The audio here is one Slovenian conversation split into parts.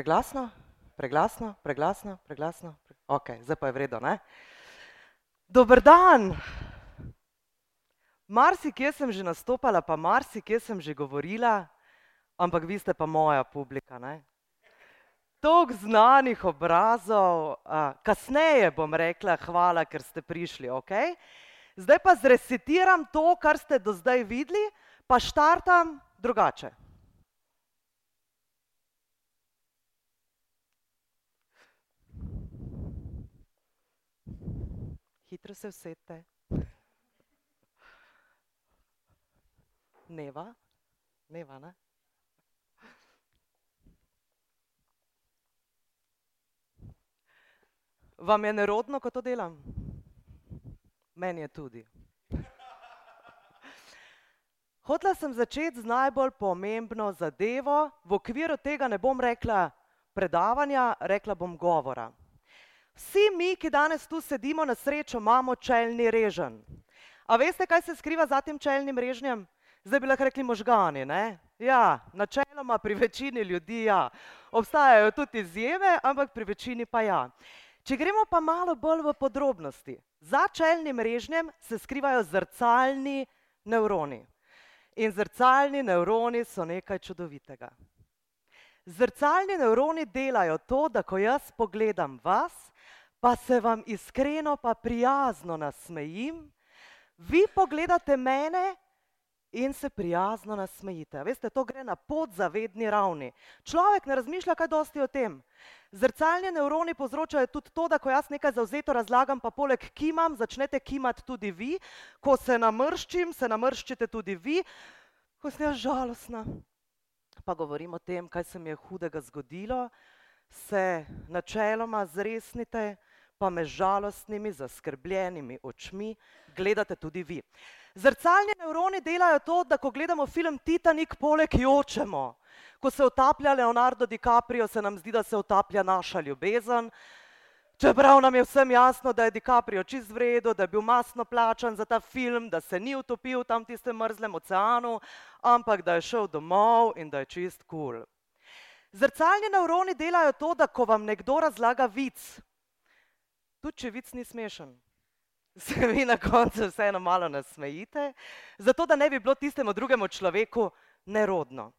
Preglasno, preglasno, preglasno, preglasno. Pre... Ok, zdaj pa je vredno, ne? Dober dan! Marsikje sem že nastopala, pa marsikje sem že govorila, ampak vi ste pa moja publika, ne? Tok znanih obrazov, kasneje bom rekla hvala, ker ste prišli, ok? Zdaj pa zresetiram to, kar ste do zdaj videli, pa štartam drugače. Hitro se usedite. Neva, Neva, ne? Vam je nerodno, ko to delam? Meni je tudi. Hotela sem začeti z najbolj pomembno zadevo, v okviru tega ne bom rekla predavanja, rekla bom govora. Vsi mi, ki danes tu sedimo, na srečo imamo čelni reženj. A veste, kaj se skriva za tem čelnim režnjem? Zdaj bi lahko rekli možgani, ne? Ja, načeloma pri večini ljudi ja. Obstajajo tudi izjeme, ampak pri večini pa ja. Če gremo pa malo bolj v podrobnosti. Za čelnim režnjem se skrivajo zrcalni nevroni. In zrcalni nevroni so nekaj čudovitega. Zrcalni nevroni delajo to, da ko jaz pogledam vas, pa se vam iskreno pa prijazno nasmejim, vi pogledate mene in se prijazno nasmejite. Veste, to gre na podzavedni ravni. Človek ne razmišlja kaj dosti o tem. Zrcalni nevroni povzročajo tudi to, da ko jaz nekaj zauzeto razlagam, pa poleg kimam, začnete kimati tudi vi. Ko se namrščim, se namrščite tudi vi. Ko sem jaz žalostna, pa govorim o tem, kaj se mi je hudega zgodilo, se načeloma zresnite, pa me žalostnimi, zaskrbljenimi očmi gledate tudi vi. Zrcalni nevroni delajo to, da ko gledamo film Titanik, poleg jočemo. Ko se utaplja Leonardo DiCaprio, se nam zdi, da se utaplja naša ljubezen. Čeprav nam je vsem jasno, da je DiCaprio čist vredo, da je bil masno plačan za ta film, da se ni utopil tam v tistem mrzlem oceanu, ampak da je šel domov in da je čist kul. Cool. Zrcalni nevroni delajo to, da ko vam nekdo razlaga vic, tudi če vic ni smešen. Se vi na koncu vseeno malo nasmejite, zato da ne bi bilo tistemu drugemu človeku nerodno.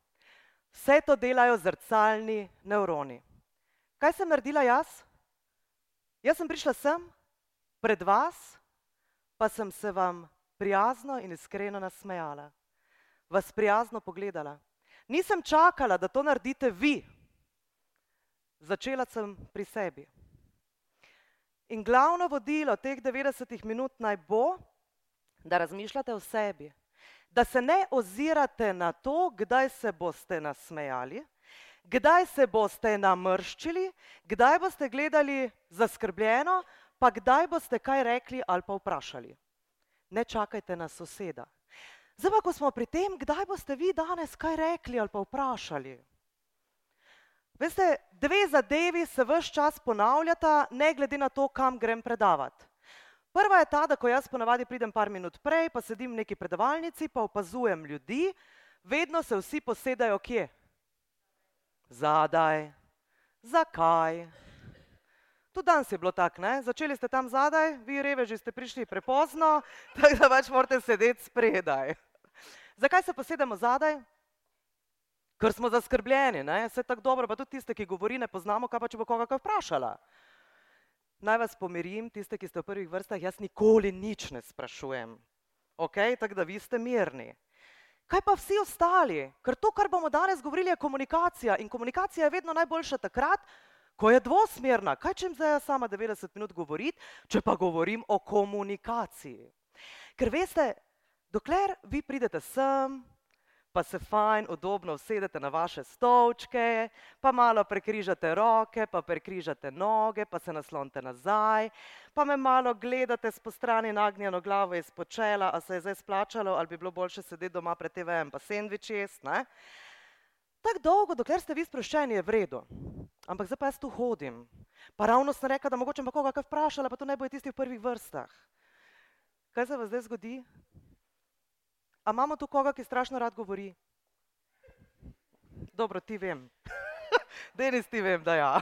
Vse to delajo zrcalni nevroni. Kaj sem naredila jaz? Jaz sem prišla sem, pred vas, pa sem se vam prijazno in iskreno nasmejala. Vas prijazno pogledala. Nisem čakala, da to naredite vi. Začela sem pri sebi. In glavno vodilo teh 90 minut naj bo, da razmišljate o sebi, da se ne ozirate na to, kdaj se boste nasmejali, kdaj se boste namrščili, kdaj boste gledali zaskrbljeno, pa kdaj boste kaj rekli ali pa vprašali. Ne čakajte na soseda. Zdaj pa, ko smo pri tem, kdaj boste vi danes kaj rekli ali pa vprašali. Veste, dve zadevi se vse čas ponavljata, ne glede na to, kam grem predavati. Prva je ta, da ko jaz ponavadi pridem par minut prej, pa sedim v neki predavalnici, pa opazujem ljudi, vedno se vsi posedajo kje? Zadaj. Zakaj? Tudi danes je bilo tako, ne? Začeli ste tam zadaj, vi reveži ste prišli prepozno, tako da pač morate sedeti spredaj. Zakaj se posedamo zadaj? Ker smo zaskrbljeni, ne? vse tako dobro, pa tudi tiste, ki govori, ne poznamo, kaj pa če bo koga kaj vprašala. Naj vas pomirim, tiste, ki ste v prvih vrstah, jaz nikoli nič ne sprašujem. Ok, tako da vi ste mirni. Kaj pa vsi ostali? Ker to, kar bomo danes govorili, je komunikacija in komunikacija je vedno najboljša takrat, ko je dvosmerna. Kaj če jim zdaj sama 90 minut govoriti, če pa govorim o komunikaciji? Ker veste, dokler vi pridete sem, pa se fajn, udobno usedete na vaše stolčke, pa malo prekrižate roke, pa prekrižate noge, pa se naslonite nazaj, pa me malo gledate s postrani nagnjeno glavo iz počela, a se je zdaj splačalo, ali bi bilo boljše sedeti doma pred TV-em pa sendvič jest, ne? Tako dolgo, dokler ste vi sproščeni, je v redu. Ampak zdaj pa jaz tu hodim. Pa ravno sem rekla, da mogoče pa koga kaj vprašala, pa to ne bojo tisti v prvih vrstah. Kaj se vas zdaj zgodi? A imamo tu koga, ki strašno rad govori? Dobro, ti vem. Denis, ti vem, da ja.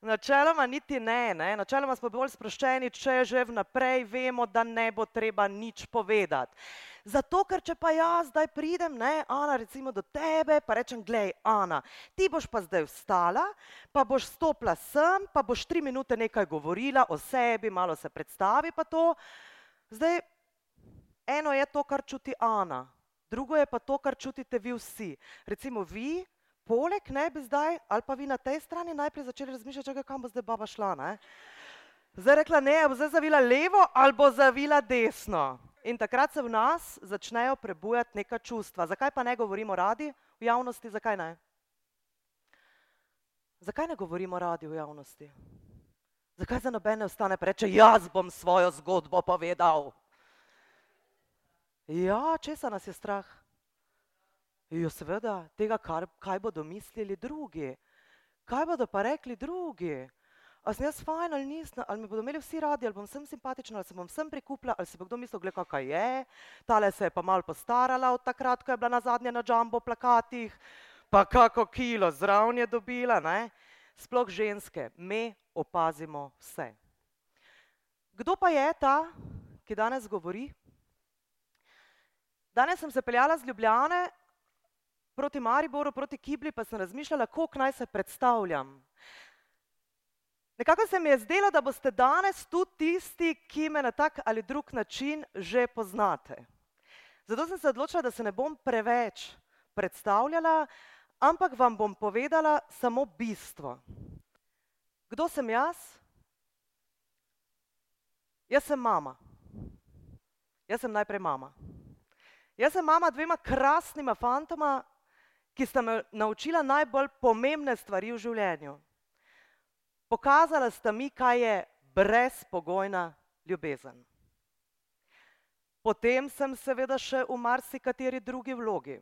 Načeloma niti ne, ne, načeloma smo bolj sproščeni, če že vnaprej vemo, da ne bo treba nič povedati. Zato, ker če pa jaz zdaj pridem, ne, Ana, recimo do tebe, pa rečem, glej, Ana, ti boš pa zdaj vstala, pa boš stopila sem, pa boš tri minute nekaj govorila o sebi, malo se predstavi pa to. Zdaj, eno je to, kar čuti Ana, drugo je pa to, kar čutite vi vsi. Recimo vi, poleg ne bi zdaj, ali pa vi na tej strani najprej začeli razmišljati, čakaj, kam bo zdaj baba šla. Ne? Zdaj rekla, ne, bo zdaj zavila levo ali bo zavila desno. In takrat se v nas začnejo prebujati neka čustva. Zakaj pa ne govorimo radi v javnosti? Zakaj ne? Zakaj ne govorimo radi v javnosti? Zakaj za nobene ostane pa reče, jaz bom svojo zgodbo povedal? Ja, česa nas je strah? Jo, seveda, tega, kar, kaj bodo mislili drugi. Kaj bodo pa rekli drugi? A sem jaz fajn ali nisem, ali me bodo imeli vsi radi, ali bom vsem simpatična, ali se bom vsem prikupila, ali se bo kdo mislil, gleda, kaj je. Tale se je pa mal postarala od takrat, ko je bila na zadnje na džambo plakatih, pa kako kilo zraven je dobila, ne? Sploh ženske, me opazimo vse. Kdo pa je ta, ki danes govori? Danes sem se peljala z Ljubljane proti Mariboru, proti Kibli, pa sem razmišljala, koliko naj se predstavljam. Nekako se mi je zdelo, da boste danes tudi tisti, ki me na tak ali drug način že poznate. Zato sem se odločila, da se ne bom preveč predstavljala, ampak vam bom povedala samo bistvo. Kdo sem jaz? Jaz sem mama. Jaz sem najprej mama. Jaz sem mama dvema krasnima fantoma, ki sta me naučila najbolj pomembne stvari v življenju. Pokazala sta mi, kaj je brezpogojna ljubezen. Potem sem seveda še v marsikateri drugi vlogi.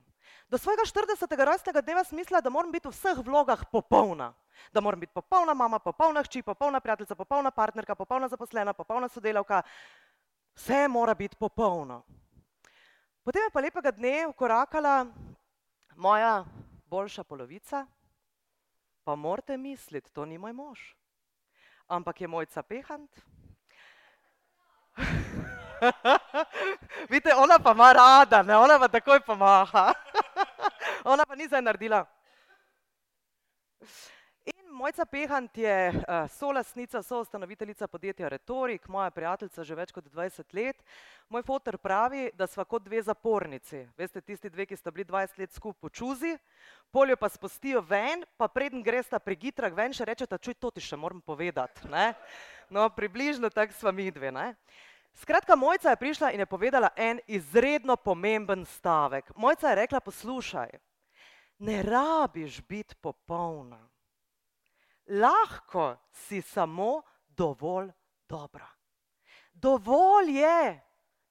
Do svojega 40. rojstnega dneva sem mislila, da moram biti v vseh vlogah popolna. Da moram biti popolna mama, popolna hči, popolna prijateljica, popolna partnerka, popolna zaposlena, popolna sodelavka. Vse mora biti popolno. Potem je pa lepega dne ukorakala moja boljša polovica, pa morate misliti, to ni moj mož, ampak je mojca pehant. Vidite, ona pa ima rada, ne? ona pa takoj pomaha. ona pa ni zdaj naredila. Mojca Pehant je uh, solastnica, soustanoviteljica podjetja Retorik, moja prijateljica že več kot 20 let. Moj fotor pravi, da sva kot dve zapornici. Veste, tisti dve, ki sta bili 20 let skupaj po čuzi, poljo pa spustijo ven, pa preden gresta pri gitrah ven, še rečeta, čuj, to ti še moram povedati. Ne? No, približno tako sva mi dve. Ne? Skratka, Mojca je prišla in je povedala en izredno pomemben stavek. Mojca je rekla, poslušaj, ne rabiš biti popolna lahko si samo dovolj dobra. Dovolj je,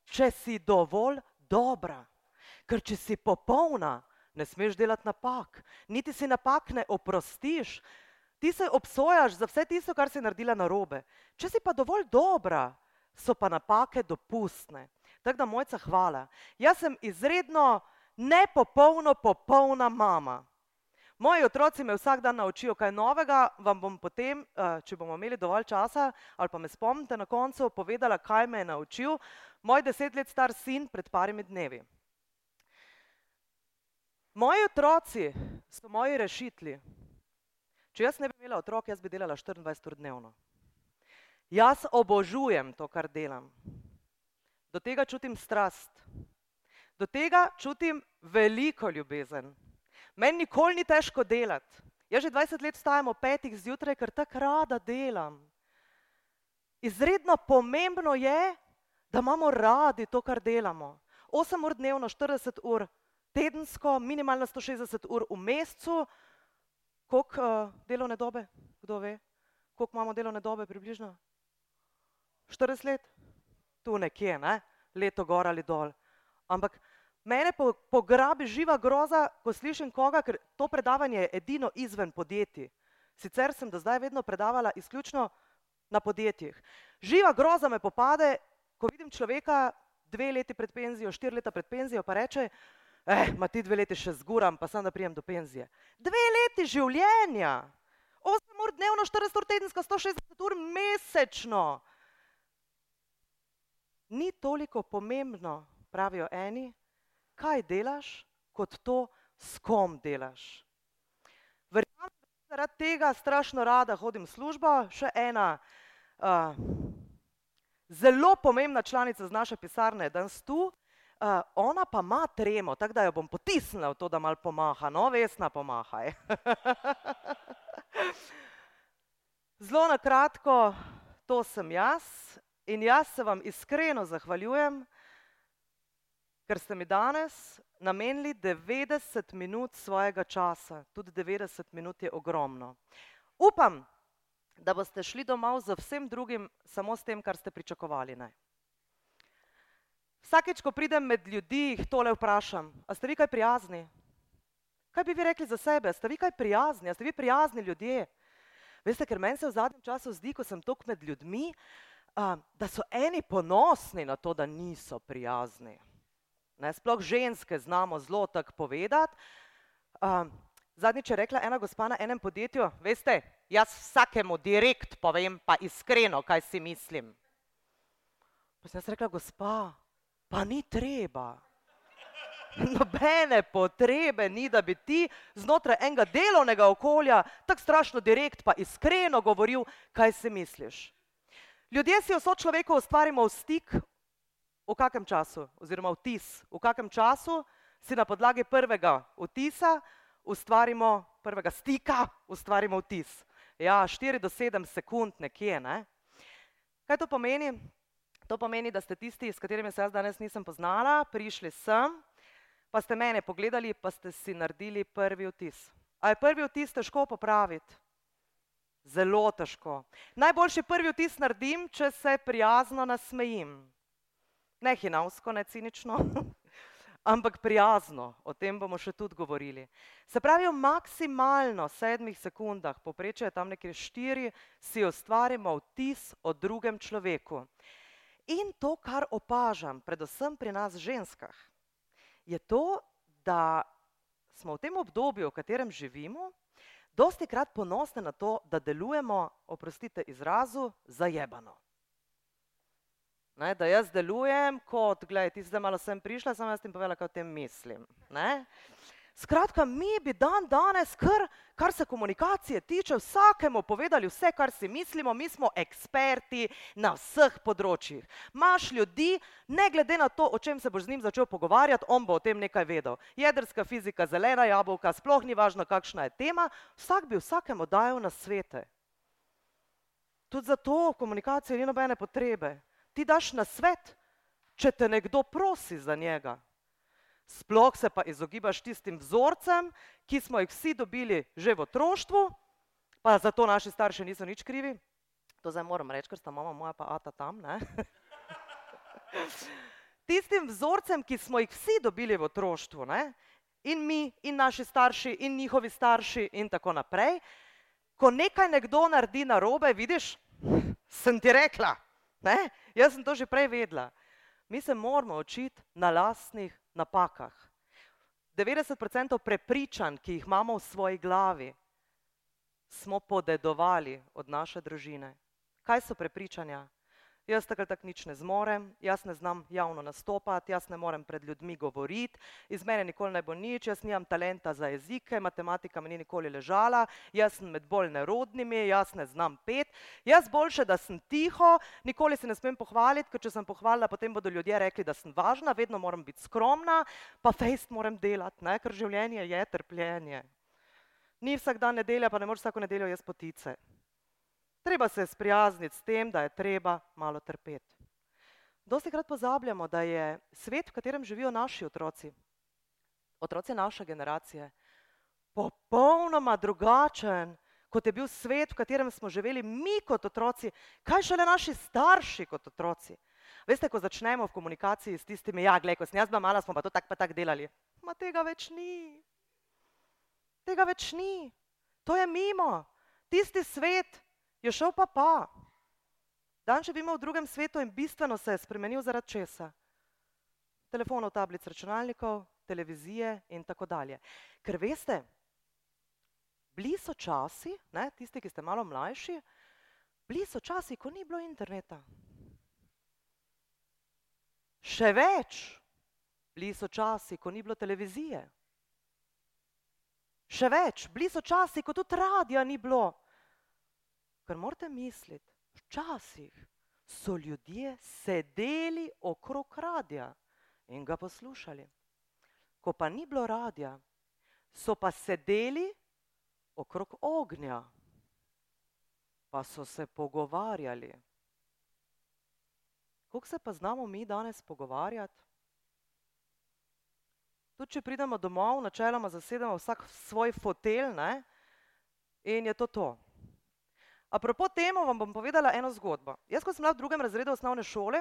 če si dovolj dobra. Ker če si popolna, ne smeš delati napak, niti si napak ne oprostiš, ti se obsojaš za vse tisto, kar si naredila na robe. Če si pa dovolj dobra, so pa napake dopustne. Tako da, mojca, hvala. Jaz sem izredno nepopolno popolna mama. Moji otroci me vsak dan naučijo kaj novega, vam bom potem, eh, če bomo imeli dovolj časa ali pa me spomnite na koncu, povedala, kaj me je naučil moj deset let star sin pred parimi dnevi. Moji otroci so moji rešitli. Če jaz ne bi imela otrok, jaz bi delala 24 ur dnevno. Jaz obožujem to, kar delam. Do tega čutim strast. Do tega čutim veliko ljubezen. Meni nikoli ni težko delati. Jaz že 20 let stajam ob petih zjutraj, ker tako rada delam. Izredno pomembno je, da imamo radi to, kar delamo. 8 ur dnevno, 40 ur tedensko, minimalno 160 ur v mesecu. Koliko uh, delovne dobe, kdo ve? Koliko imamo delovne dobe približno? 40 let? Tu nekje, ne? leto gor ali dol. Ampak Mene pograbi živa groza, ko slišim koga, ker to predavanje je edino izven podjetij. Sicer sem do zdaj vedno predavala izključno na podjetjih. Živa groza me popade, ko vidim človeka dve leti pred penzijo, štiri leta pred penzijo, pa reče, eh, ma ti dve leti še zguram, pa sem da prijem do penzije. Dve leti življenja, 8 ur dnevno, 40 ur tedensko, 160 ur mesečno. Ni toliko pomembno, pravijo eni, kaj delaš, kot to, s kom delaš. Verjamem, da zaradi tega strašno rada hodim v službo, še ena uh, zelo pomembna članica z naše pisarne je danes tu, uh, ona pa ima tremo, tako da jo bom potisnila v to, da mal pomaha, no, vesna pomahaj. Zelo na kratko, to sem jaz in jaz se vam iskreno zahvaljujem, ker ste mi danes namenili 90 minut svojega časa. Tudi 90 minut je ogromno. Upam, da boste šli domov z vsem drugim, samo s tem, kar ste pričakovali. Ne? Vsakeč, ko pridem med ljudi, jih tole vprašam, a ste vi kaj prijazni? Kaj bi vi rekli za sebe? Ste vi kaj prijazni? A ste vi prijazni ljudje? Veste, ker meni se v zadnjem času zdi, ko sem tok med ljudmi, da so eni ponosni na to, da niso prijazni. Ne, sploh ženske znamo zelo tako povedati. Zadnjič je rekla ena gospa na enem podjetju, veste, jaz vsakemu direkt povem, pa iskreno, kaj si mislim. Pa sem jaz rekla, gospa, pa ni treba. Nobene potrebe ni, da bi ti znotraj enega delovnega okolja tako strašno direkt pa iskreno govoril, kaj si misliš. Ljudje si vso človeko ustvarimo v stik v kakem času, oziroma vtis. V kakem času si na podlagi prvega vtisa ustvarimo, prvega stika ustvarimo vtis. Ja, štiri do sedem sekund nekje, ne? Kaj to pomeni? To pomeni, da ste tisti, s katerimi se jaz danes nisem poznala, prišli sem, pa ste mene pogledali, pa ste si naredili prvi vtis. A je prvi vtis težko popraviti? Zelo težko. Najboljši prvi vtis naredim, če se prijazno nasmejim. Ne hinavsko, ne cinično, ampak prijazno. O tem bomo še tudi govorili. Se pravi, v maksimalno sedmih sekundah, poprečje je tam nekje štiri, si ustvarimo vtis o drugem človeku. In to, kar opažam, predvsem pri nas ženskah, je to, da smo v tem obdobju, v katerem živimo, dosti krat ponosni na to, da delujemo, oprostite izrazu, zajebano. Ne, da jaz delujem kot, gledaj, ti zdaj malo sem prišla, sem jaz ti povedala, kaj o tem mislim. Ne? Skratka, mi bi dan danes, kar, kar se komunikacije tiče, vsakemu povedali vse, kar si mislimo, mi smo eksperti na vseh področjih. Maš ljudi, ne glede na to, o čem se boš z njim začel pogovarjati, on bo o tem nekaj vedel. Jedrska fizika, zelena jabolka, sploh ni važno, kakšna je tema, vsak bi vsakemu dajal na svete. Tudi zato v komunikaciji ni nobene potrebe. Ti daš na svet, če te nekdo prosi za njega. Sploh se pa izogibaš tistim vzorcem, ki smo jih vsi dobili že v otroštvu, pa zato naši starši niso nič krivi. To zdaj moram reči, ker sta mama moja pa ata tam. Ne? Tistim vzorcem, ki smo jih vsi dobili v otroštvu, ne? in mi, in naši starši, in njihovi starši, in tako naprej, ko nekaj nekdo naredi na robe, vidiš, sem ti rekla, ne? jaz sem to že prej vedela. Mi se moramo učiti na lastnih napakah. 90% prepričanj, ki jih imamo v svoji glavi, smo podedovali od naše družine. Kaj so prepričanja? Jaz tako tak nič ne zmorem, jaz ne znam javno nastopati, jaz ne morem pred ljudmi govoriti, iz mene nikoli ne bo nič, jaz nimam talenta za jezike, matematika mi ni nikoli ležala, jaz sem med bolj nerodnimi, jaz ne znam pet, jaz boljše, da sem tiho, nikoli se ne smem pohvaliti, ker če sem pohvalila, potem bodo ljudje rekli, da sem važna, vedno moram biti skromna, pa fejst moram delati, ne? ker življenje je trpljenje. Ni vsak dan nedelja, pa ne moreš vsako nedeljo jaz potice. Treba se sprijazniti s tem, da je treba malo trpeti. Dosti krat pozabljamo, da je svet, v katerem živijo naši otroci, otroci naše generacije, popolnoma drugačen, kot je bil svet, v katerem smo živeli mi kot otroci, kaj šele naši starši kot otroci. Veste, ko začnemo v komunikaciji s tistimi, ja, gledaj, ko sem jaz bila mala, smo pa to tako pa tako delali. Ma tega več ni. Tega več ni. To je mimo. Tisti svet, je šel pa pa. Dan živimo v drugem svetu in bistveno se je spremenil zaradi česa. Telefonov, tablic, računalnikov, televizije in tako dalje. Ker veste, bili so časi, ne, tisti, ki ste malo mlajši, bili so časi, ko ni bilo interneta. Še več, bili so časi, ko ni bilo televizije. Še več, bili so časi, ko tudi radija ni bilo. Ker morate misliti, včasih so ljudje sedeli okrog radija in ga poslušali. Ko pa ni bilo radija, so pa sedeli okrog ognja, pa so se pogovarjali. Kako se pa znamo mi danes pogovarjati? Tudi če pridemo domov, načeloma zasedemo vsak svoj fotelj ne? in je to to. Apropo temu vam bom povedala eno zgodbo. Jaz, ko sem bila v drugem razredu osnovne šole,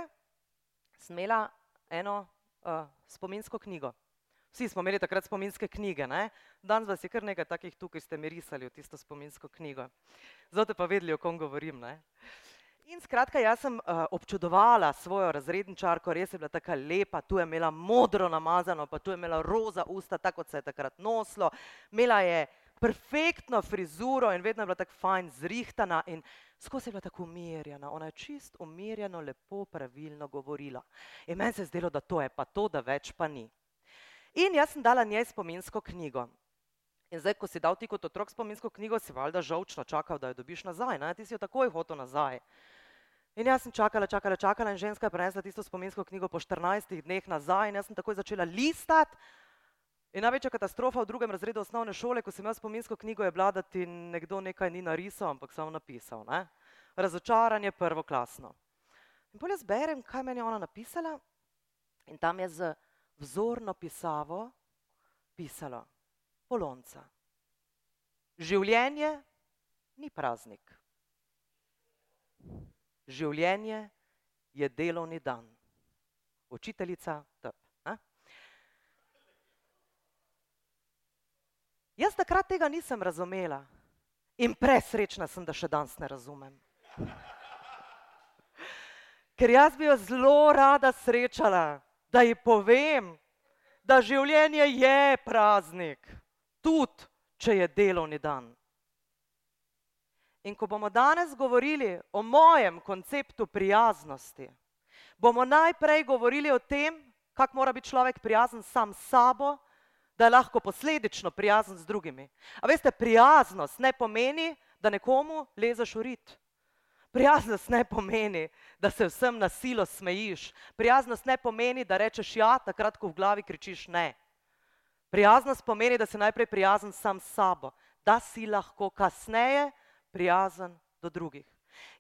sem imela eno uh, spominsko knjigo. Vsi smo imeli takrat spominske knjige. Ne? Danes vas je kar nekaj takih tukaj, ste mi risali v tisto spominsko knjigo. Zato pa vedeli, o kom govorim. Ne? In skratka, jaz sem uh, občudovala svojo razredničarko, res je bila tako lepa, tu je imela modro namazano, pa tu je imela roza usta, tako kot se je takrat nosilo. Imela je perfektno frizuro in vedno je bila tako fajn zrihtana in skozi je bila tako umirjena. Ona je čist umirjeno, lepo, pravilno govorila. In meni se je zdelo, da to je pa to, da več pa ni. In jaz sem dala njej spominsko knjigo. In zdaj, ko si dal ti kot otrok spominsko knjigo, si valjda žovčno čakal, da jo dobiš nazaj. Ne? Ti si jo takoj hotel nazaj. In jaz sem čakala, čakala, čakala in ženska je prenesla tisto spominsko knjigo po 14 dneh nazaj in jaz sem takoj začela listati. In največja katastrofa v drugem razredu osnovne šole, ko sem imela spominsko knjigo, je bila, da ti nekdo nekaj ni narisal, ampak samo napisal. Ne? Razočaranje prvoklasno. In bolj jaz berem, kaj meni je ona napisala in tam je z vzorno pisavo pisalo polonca. Življenje ni praznik življenje je delovni dan. Učiteljica tep. A? Jaz takrat tega nisem razumela in presrečna sem, da še danes ne razumem. Ker jaz bi jo zelo rada srečala, da ji povem, da življenje je praznik, tudi če je delovni dan. In ko bomo danes govorili o mojem konceptu prijaznosti, bomo najprej govorili o tem, kako mora biti človek prijazen sam s sabo, da je lahko posledično prijazen z drugimi. A veste, prijaznost ne pomeni, da nekomu lezeš v rit. Prijaznost ne pomeni, da se vsem na silo smejiš. Prijaznost ne pomeni, da rečeš ja, takrat, ko v glavi kričiš ne. Prijaznost pomeni, da si najprej prijazen sam s sabo, da si lahko kasneje prijazen do drugih.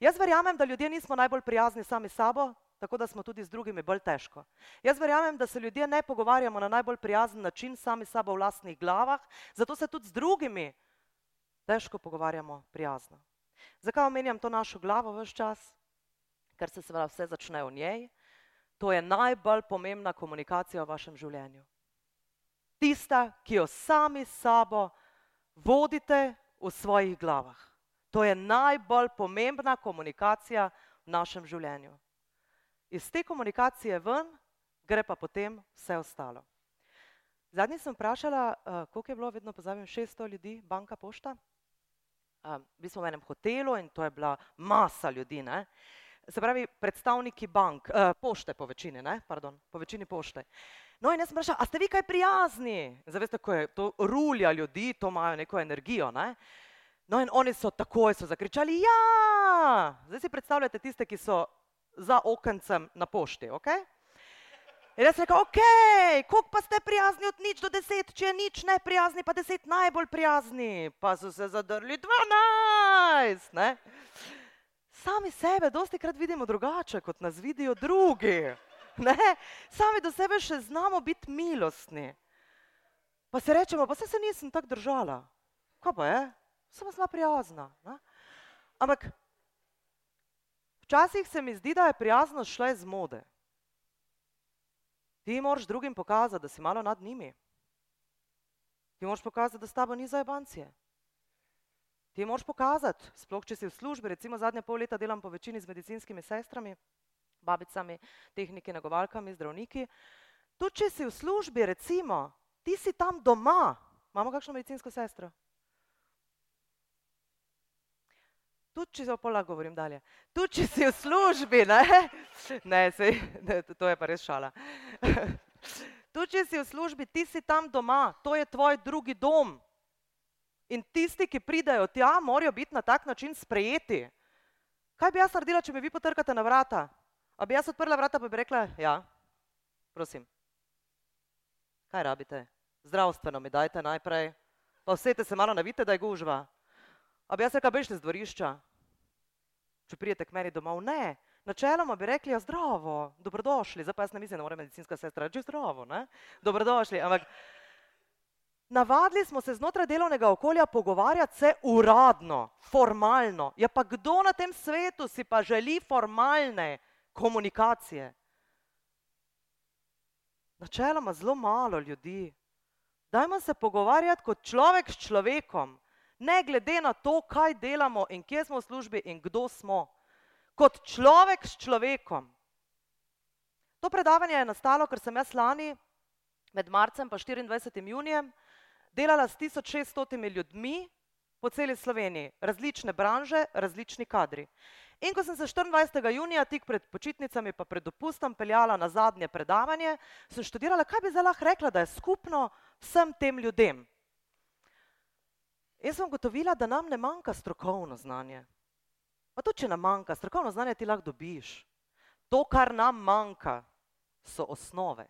Jaz verjamem, da ljudje nismo najbolj prijazni sami sabo, tako da smo tudi z drugimi bolj težko. Jaz verjamem, da se ljudje ne pogovarjamo na najbolj prijazen način sami sabo v lastnih glavah, zato se tudi z drugimi težko pogovarjamo prijazno. Zakaj omenjam to našo glavo vse čas? Ker se seveda vse začne v njej. To je najbolj pomembna komunikacija v vašem življenju. Tista, ki jo sami sabo vodite v svojih glavah. To je najbolj pomembna komunikacija v našem življenju. Iz te komunikacije ven gre pa potem vse ostalo. Zadnji sem vprašala, uh, koliko je bilo, vedno pozabim, 600 ljudi, banka pošta. Uh, bili smo v enem hotelu in to je bila masa ljudi. Ne? Se pravi, predstavniki bank, uh, pošte po večini, ne? pardon, po večini pošte. No in jaz sem vprašala, a ste vi kaj prijazni? Zaveste, ko je to rulja ljudi, to imajo neko energijo. Ne? Uh, No, in oni so takoj so zakričali: Ja, zdaj si predstavljate tiste, ki so za okencem na pošti. Okay? In jaz rekel: Ok, koliko pa ste prijazni od nič do deset, če je nič ne prijazni, pa deset najbolj prijazni, pa so se zadrli dvanajst. Sami sebe dosti krat vidimo drugače, kot nas vidijo drugi. Ne? Sami do sebe še znamo biti milostni. Pa se rečemo, pa se, se nisem tako držala. Kaj pa je? sem zelo prijazna. Ne? Ampak včasih se mi zdi, da je prijaznost šla iz mode. Ti moraš drugim pokazati, da si malo nad njimi. Ti moraš pokazati, da s tabo ni zajebancije. Ti moraš pokazati, sploh če si v službi, recimo zadnje pol leta delam po večini z medicinskimi sestrami, babicami, tehniki, negovalkami, zdravniki. Tudi če si v službi, recimo, ti si tam doma. Imamo kakšno medicinsko sestro? Tudi, če se opola govorim dalje. Tudi, če si v službi, ne? Ne, sej, ne, to je pa res šala. Tudi, če si v službi, ti si tam doma, to je tvoj drugi dom. In tisti, ki pridajo tja, morajo biti na tak način sprejeti. Kaj bi jaz naredila, če mi vi potrkate na vrata? A bi jaz odprla vrata, pa bi rekla, ja, prosim. Kaj rabite? Zdravstveno mi dajte najprej. Pa vsete se malo navite, da je gužva. A bi jaz rekel, bežite z dvorišča, če prijete k meni domov? Ne, načeloma bi rekli, ja, zdravo, dobrodošli. Zdaj pa jaz ne mislim, da mora medicinska sestra reči zdravo, ne? Dobrodošli. Ampak navadili smo se znotraj delovnega okolja pogovarjati se uradno, formalno. Ja, pa kdo na tem svetu si pa želi formalne komunikacije? Načeloma zelo malo ljudi. Dajmo se pogovarjati kot človek s človekom ne glede na to, kaj delamo in kje smo v službi in kdo smo. Kot človek s človekom. To predavanje je nastalo, ker sem jaz lani med marcem in 24. junijem delala s 1600 ljudmi po celi Sloveniji, različne branže, različni kadri. In ko sem se 24. junija, tik pred počitnicami, pa pred dopustom, peljala na zadnje predavanje, sem študirala, kaj bi zdaj lahko rekla, da je skupno vsem tem ljudem. Jaz sem gotovila, da nam ne manjka strokovno znanje. Pa tudi, če nam manjka, strokovno znanje ti lahko dobiš. To, kar nam manjka, so osnove.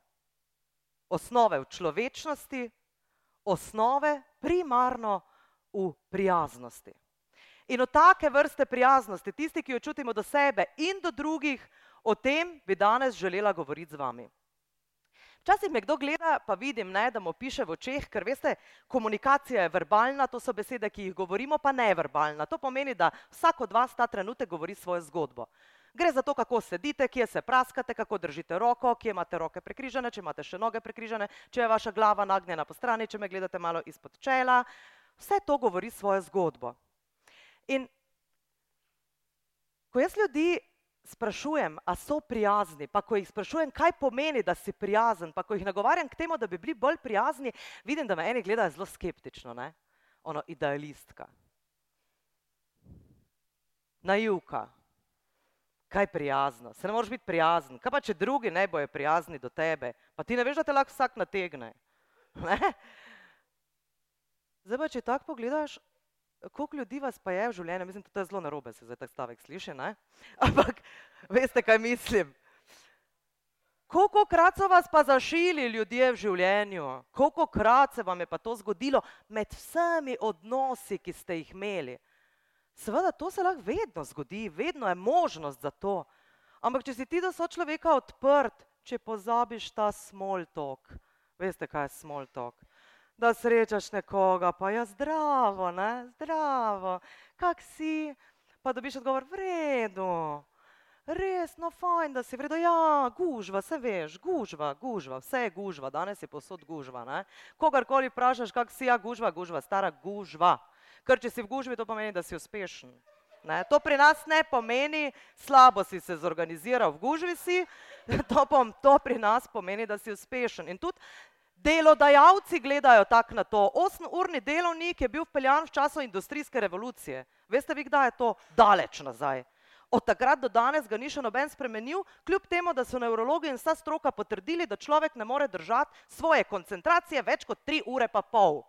Osnove v človečnosti, osnove primarno v prijaznosti. In od take vrste prijaznosti, tisti, ki jo čutimo do sebe in do drugih, o tem bi danes želela govoriti z vami. Včasih me kdo gleda, pa vidim, ne, da mu piše v očeh, ker veste, komunikacija je verbalna, to so besede, ki jih govorimo, pa neverbalna. To pomeni, da vsak od vas ta trenutek govori svojo zgodbo. Gre za to, kako sedite, kje se praskate, kako držite roko, kje imate roke prekrižene, če imate še noge prekrižene, če je vaša glava nagnjena po strani, če me gledate malo izpod čela. Vse to govori svojo zgodbo. In ko jaz ljudi sprašujem, a so prijazni, pa ko jih sprašujem, kaj pomeni, da si prijazen, pa ko jih nagovarjam k temu, da bi bili bolj prijazni, vidim, da me eni gledajo zelo skeptično, ne? ono idealistka. Naivka. Kaj prijazno? Se ne moreš biti prijazen. Kaj pa, če drugi ne bojo prijazni do tebe? Pa ti ne veš, da te lahko vsak nategne. Ne? Zdaj pa, če tako pogledaš, koliko ljudi vas pa je v življenju, mislim, da je zelo narobe, se zdaj tak stavek sliši, ne? Ampak veste, kaj mislim. Koliko krat so vas pa zašili ljudje v življenju? Koliko krat se vam je pa to zgodilo med vsemi odnosi, ki ste jih imeli? Seveda, to se lahko vedno zgodi, vedno je možnost za to. Ampak, če si ti do sočloveka odprt, če pozabiš ta small talk, veste, kaj je small talk? Da srečaš nekoga, pa je ja, zdravo, ne? zdravo, kak si, pa dobiš odgovor, v redu, res, no fajn, da si v redu, ja, gužva, se veš, gužva, gužva, vse je gužva, danes je posod gužva, ne? kogarkoli vprašaš, kak si, ja, gužva, gužva, stara gužva, ker če si v gužvi, to pomeni, da si uspešen. Ne? To pri nas ne pomeni, slabo si se zorganiziral, v gužvi si, to, pom, to pri nas pomeni, da si uspešen. In tudi Delodajalci gledajo tako na to. Osmurni delovnik je bil vpeljan v času industrijske revolucije. Veste vi, kdaj je to? Daleč nazaj. Od takrat do danes ga ni še noben spremenil, kljub temu, da so neurologi in vsa stroka potrdili, da človek ne more držati svoje koncentracije več kot tri ure pa pol.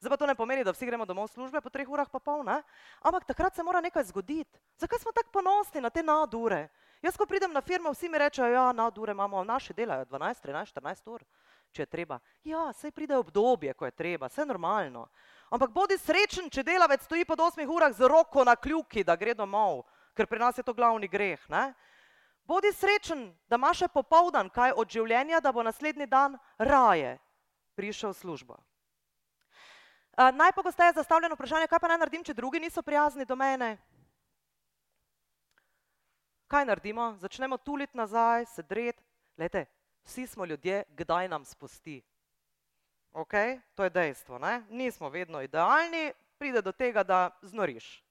Zdaj pa to ne pomeni, da vsi gremo domov službe po treh urah pa pol, ne? Ampak takrat se mora nekaj zgoditi. Zakaj smo tako ponosni na te nadure? Jaz, ko pridem na firmo, vsi mi rečejo, ja, nadure imamo, naši delajo 12, 13, 14 ur če je treba. Ja, sej pride obdobje, ko je treba, vse normalno. Ampak bodi srečen, če delavec stoji pod 8 urah z roko na kljuki, da gre domov, ker pri nas je to glavni greh. Ne? Bodi srečen, da imaš še popoldan kaj od življenja, da bo naslednji dan raje prišel v službo. Uh, najpogosteje zastavljeno vprašanje, kaj pa naj naredim, če drugi niso prijazni do mene? Kaj naredimo? Začnemo tuliti nazaj, sedreti. Lete, vsi smo ljudje, kdaj nam spusti. Okay? To je dejstvo. Ne? Nismo vedno idealni, pride do tega, da znoriš.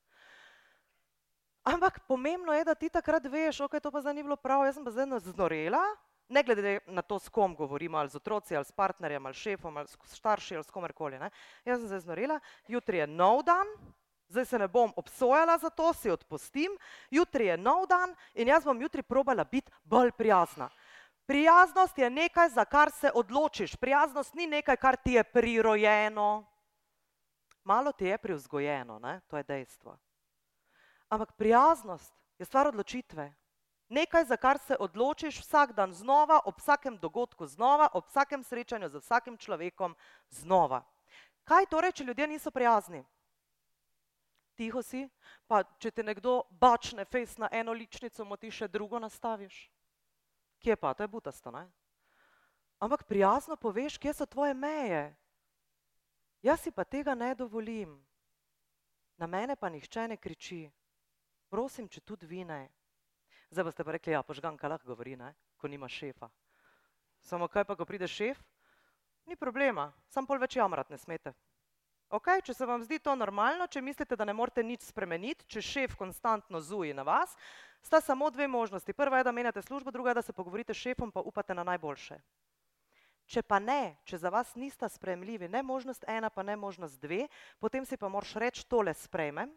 Ampak pomembno je, da ti takrat veš, ok, to pa zdaj ni bilo prav, jaz sem pa zdaj znorela, ne glede na to, s kom govorimo, ali z otroci, ali s partnerjem, ali šefom, ali s starši, ali s komerkoli. Ne? Jaz sem se znorila, jutri je nov dan, zdaj se ne bom obsojala za to, si odpustim, jutri je nov dan in jaz bom jutri probala biti bolj prijazna. Prijaznost je nekaj, za kar se odločiš. Prijaznost ni nekaj, kar ti je prirojeno. Malo ti je privzgojeno, ne? to je dejstvo. Ampak prijaznost je stvar odločitve. Nekaj, za kar se odločiš vsak dan znova, ob vsakem dogodku znova, ob vsakem srečanju z vsakim človekom znova. Kaj torej, če ljudje niso prijazni? Tiho si, pa če ti nekdo bačne fejs na eno ličnico, mu ti še drugo nastaviš. Kje pa, to je butasto, ne? Ampak prijazno poveš, kje so tvoje meje. Jaz si pa tega ne dovolim. Na mene pa nihče ne kriči. Prosim, če tudi vi ne. Zdaj boste pa rekli, ja, požganka lahko govori, ne? ko nima šefa. Samo kaj pa, ko pride šef? Ni problema, sam pol več jamrat ne smete. Okay, če se vam zdi to normalno, če mislite, da ne morete nič spremeniti, če šef konstantno zuji na vas, sta samo dve možnosti. Prva je, da menjate službo, druga je, da se pogovorite s šefom, pa upate na najboljše. Če pa ne, če za vas nista sprejemljivi, ne možnost ena, pa ne možnost dve, potem si pa moraš reči, tole sprejmem,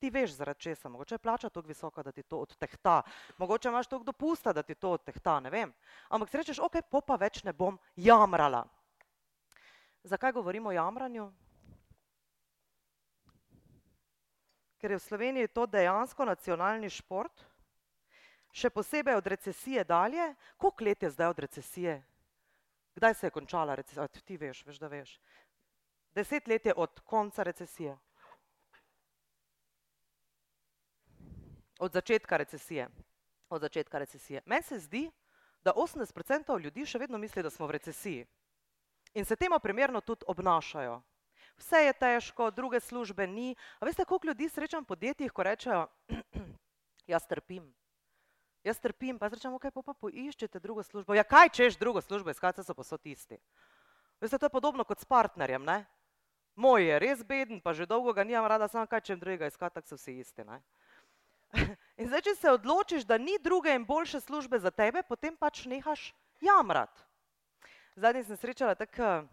ti veš, zaradi česa. Mogoče je plača tako visoka, da ti to odtehta, mogoče imaš toliko dopusta, da ti to odtehta, ne vem. Ampak si rečeš, ok, po pa več ne bom jamrala. Zakaj govorimo o jamranju? Ker je v Sloveniji to dejansko nacionalni šport, še posebej od recesije dalje. Koliko let je zdaj od recesije? Kdaj se je končala recesija? Ti veš, veš, da veš. Deset let je od konca recesije. od začetka recesije. Od začetka recesije. Meni se zdi, da 80% ljudi še vedno misli, da smo v recesiji. In se temu primerno tudi obnašajo. Vse je težko, druge službe ni. A veste, koliko ljudi srečam v podjetjih, ko rečejo, jaz trpim. Jaz trpim, pa rečem, ok, pa poiščete drugo službo. Ja, kaj češ drugo službo, iskati so pa so tisti. Veste, to je podobno kot s partnerjem, ne? Moj je res beden, pa že dolgo ga nimam rada, samo kaj čem drugega iskati, tako so vsi isti, ne? In zdaj, če se odločiš, da ni druge in boljše službe za tebe, potem pač nehaš jamrati. Zadnji sem srečala tako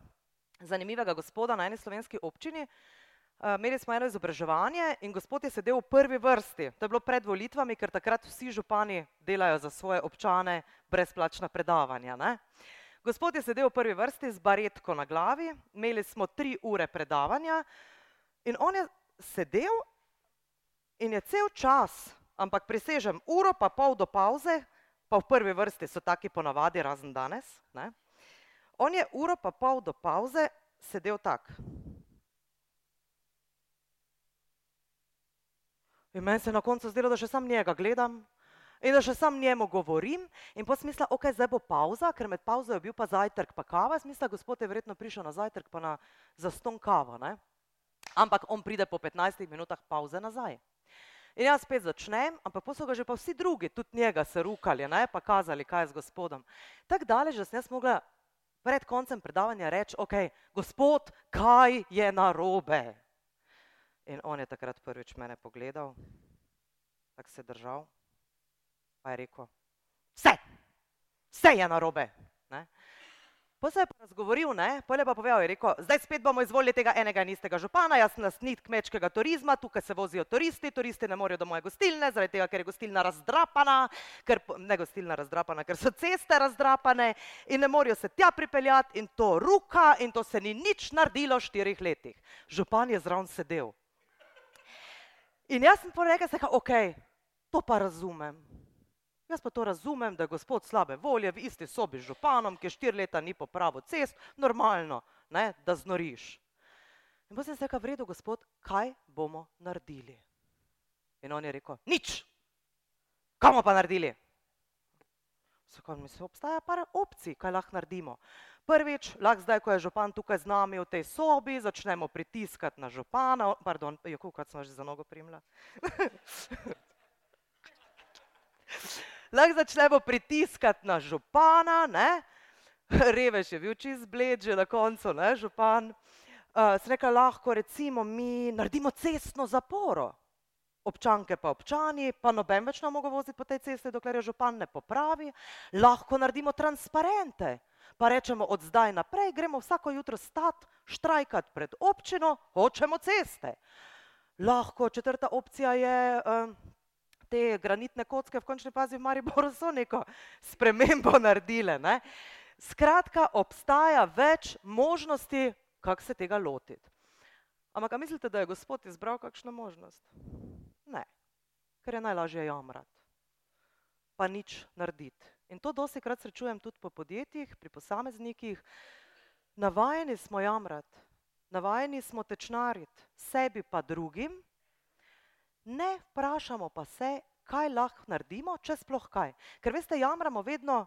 zanimivega gospoda na eni slovenski občini. Eh, imeli smo eno izobraževanje in gospod je sedel v prvi vrsti. To je bilo pred volitvami, ker takrat vsi župani delajo za svoje občane brezplačna predavanja. Ne? Gospod je sedel v prvi vrsti z baretko na glavi, imeli smo tri ure predavanja in on je sedel in je cel čas, ampak presežem uro pa pol do pauze, pa v prvi vrsti so taki ponavadi, razen danes, ne? On je uro pa pol do pauze sedel tak. In meni se je na koncu zdelo, da še sam njega gledam in da še sam njemu govorim in pa smisla, ok, zdaj bo pauza, ker med pauzo je bil pa zajtrk pa kava, smisla, gospod je verjetno prišel na zajtrk pa na zaston kava, ne? Ampak on pride po 15 minutah pauze nazaj. In jaz spet začnem, ampak pa so ga že pa vsi drugi, tudi njega se rukali, ne, pa kazali, kaj je z gospodom. Tako daleč, da sem jaz mogla pred koncem predavanja reči, ok, gospod, kaj je narobe? In on je takrat prvič mene pogledal, tako se držal, pa je rekel, vse, vse je narobe. Pa se je pa razgovoril, ne, pa je pa povedal, je rekel, zdaj spet bomo izvolili tega enega in istega župana, jaz sem lastnik kmečkega turizma, tukaj se vozijo turisti, turisti ne morejo do moje gostilne, zaradi tega, ker je gostilna razdrapana, ker, ne gostilna razdrapana, ker so ceste razdrapane in ne morejo se tja pripeljati in to ruka in to se ni nič naredilo v štirih letih. Župan je zraven sedel. In jaz sem pa rekel, ok, to pa razumem. Jaz pa to razumem, da je gospod slabe volje v isti sobi z županom, ki štiri leta ni popravil cest, normalno, ne, da znoriš. In potem sem rekel, v redu, gospod, kaj bomo naredili? In on je rekel, nič. Kaj bomo pa naredili? Zakaj mi se obstaja par opcij, kaj lahko naredimo? Prvič, lahko zdaj, ko je župan tukaj z nami v tej sobi, začnemo pritiskati na župana, pardon, jo, kukaj sem že za nogo primla. lahko začnemo pritiskati na župana, ne? revež je bil čist bled, že na koncu, ne, župan. Uh, Sreka lahko recimo mi naredimo cestno zaporo. občanke pa občani, pa noben več ne mogo voziti po tej cesti, dokler je župan ne popravi, lahko naredimo transparente, pa rečemo od zdaj naprej, gremo vsako jutro stat, štrajkat pred občino, hočemo ceste. Lahko četrta opcija je, um, te granitne kocke v končni fazi v Mariboru so neko spremembo naredile. Ne? Skratka, obstaja več možnosti, kako se tega lotiti. Ampak mislite, da je Gospod izbral kakšno možnost? Ne, ker je najlažje jamrati, pa nič narediti. In to dosti krat srečujem tudi po podjetjih, pri posameznikih. Navajeni smo jamrati, navajeni smo tečnariti, sebi pa drugim, ne vprašamo pa se, kaj lahko naredimo, če sploh kaj. Ker veste, jamramo vedno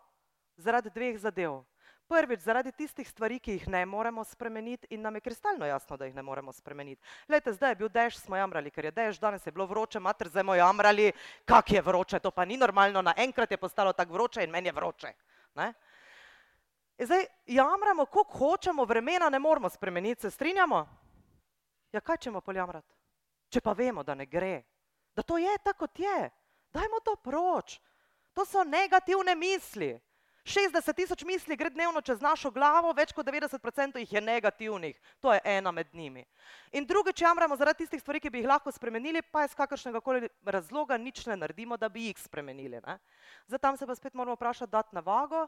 zaradi dveh zadev. Prvič, zaradi tistih stvari, ki jih ne moremo spremeniti in nam je kristalno jasno, da jih ne moremo spremeniti. Lejte, zdaj je bil dež, smo jamrali, ker je dež, danes je bilo vroče, mater, zdaj smo jamrali, kak je vroče, to pa ni normalno, naenkrat je postalo tako vroče in meni je vroče. Ne? In zdaj jamramo, koliko hočemo, vremena ne moremo spremeniti, se strinjamo? Ja, kaj ćemo poljamrati? Če pa vemo, da ne gre, da to je tako, kot je, dajmo to proč. To so negativne misli. 60 tisoč misli gre dnevno čez našo glavo, več kot 90% jih je negativnih. To je ena med njimi. In drugič, jamramo zaradi tistih stvari, ki bi jih lahko spremenili, pa iz kakršnega koli razloga nič ne naredimo, da bi jih spremenili. Ne? Zdaj tam se pa spet moramo vprašati, dati na vago,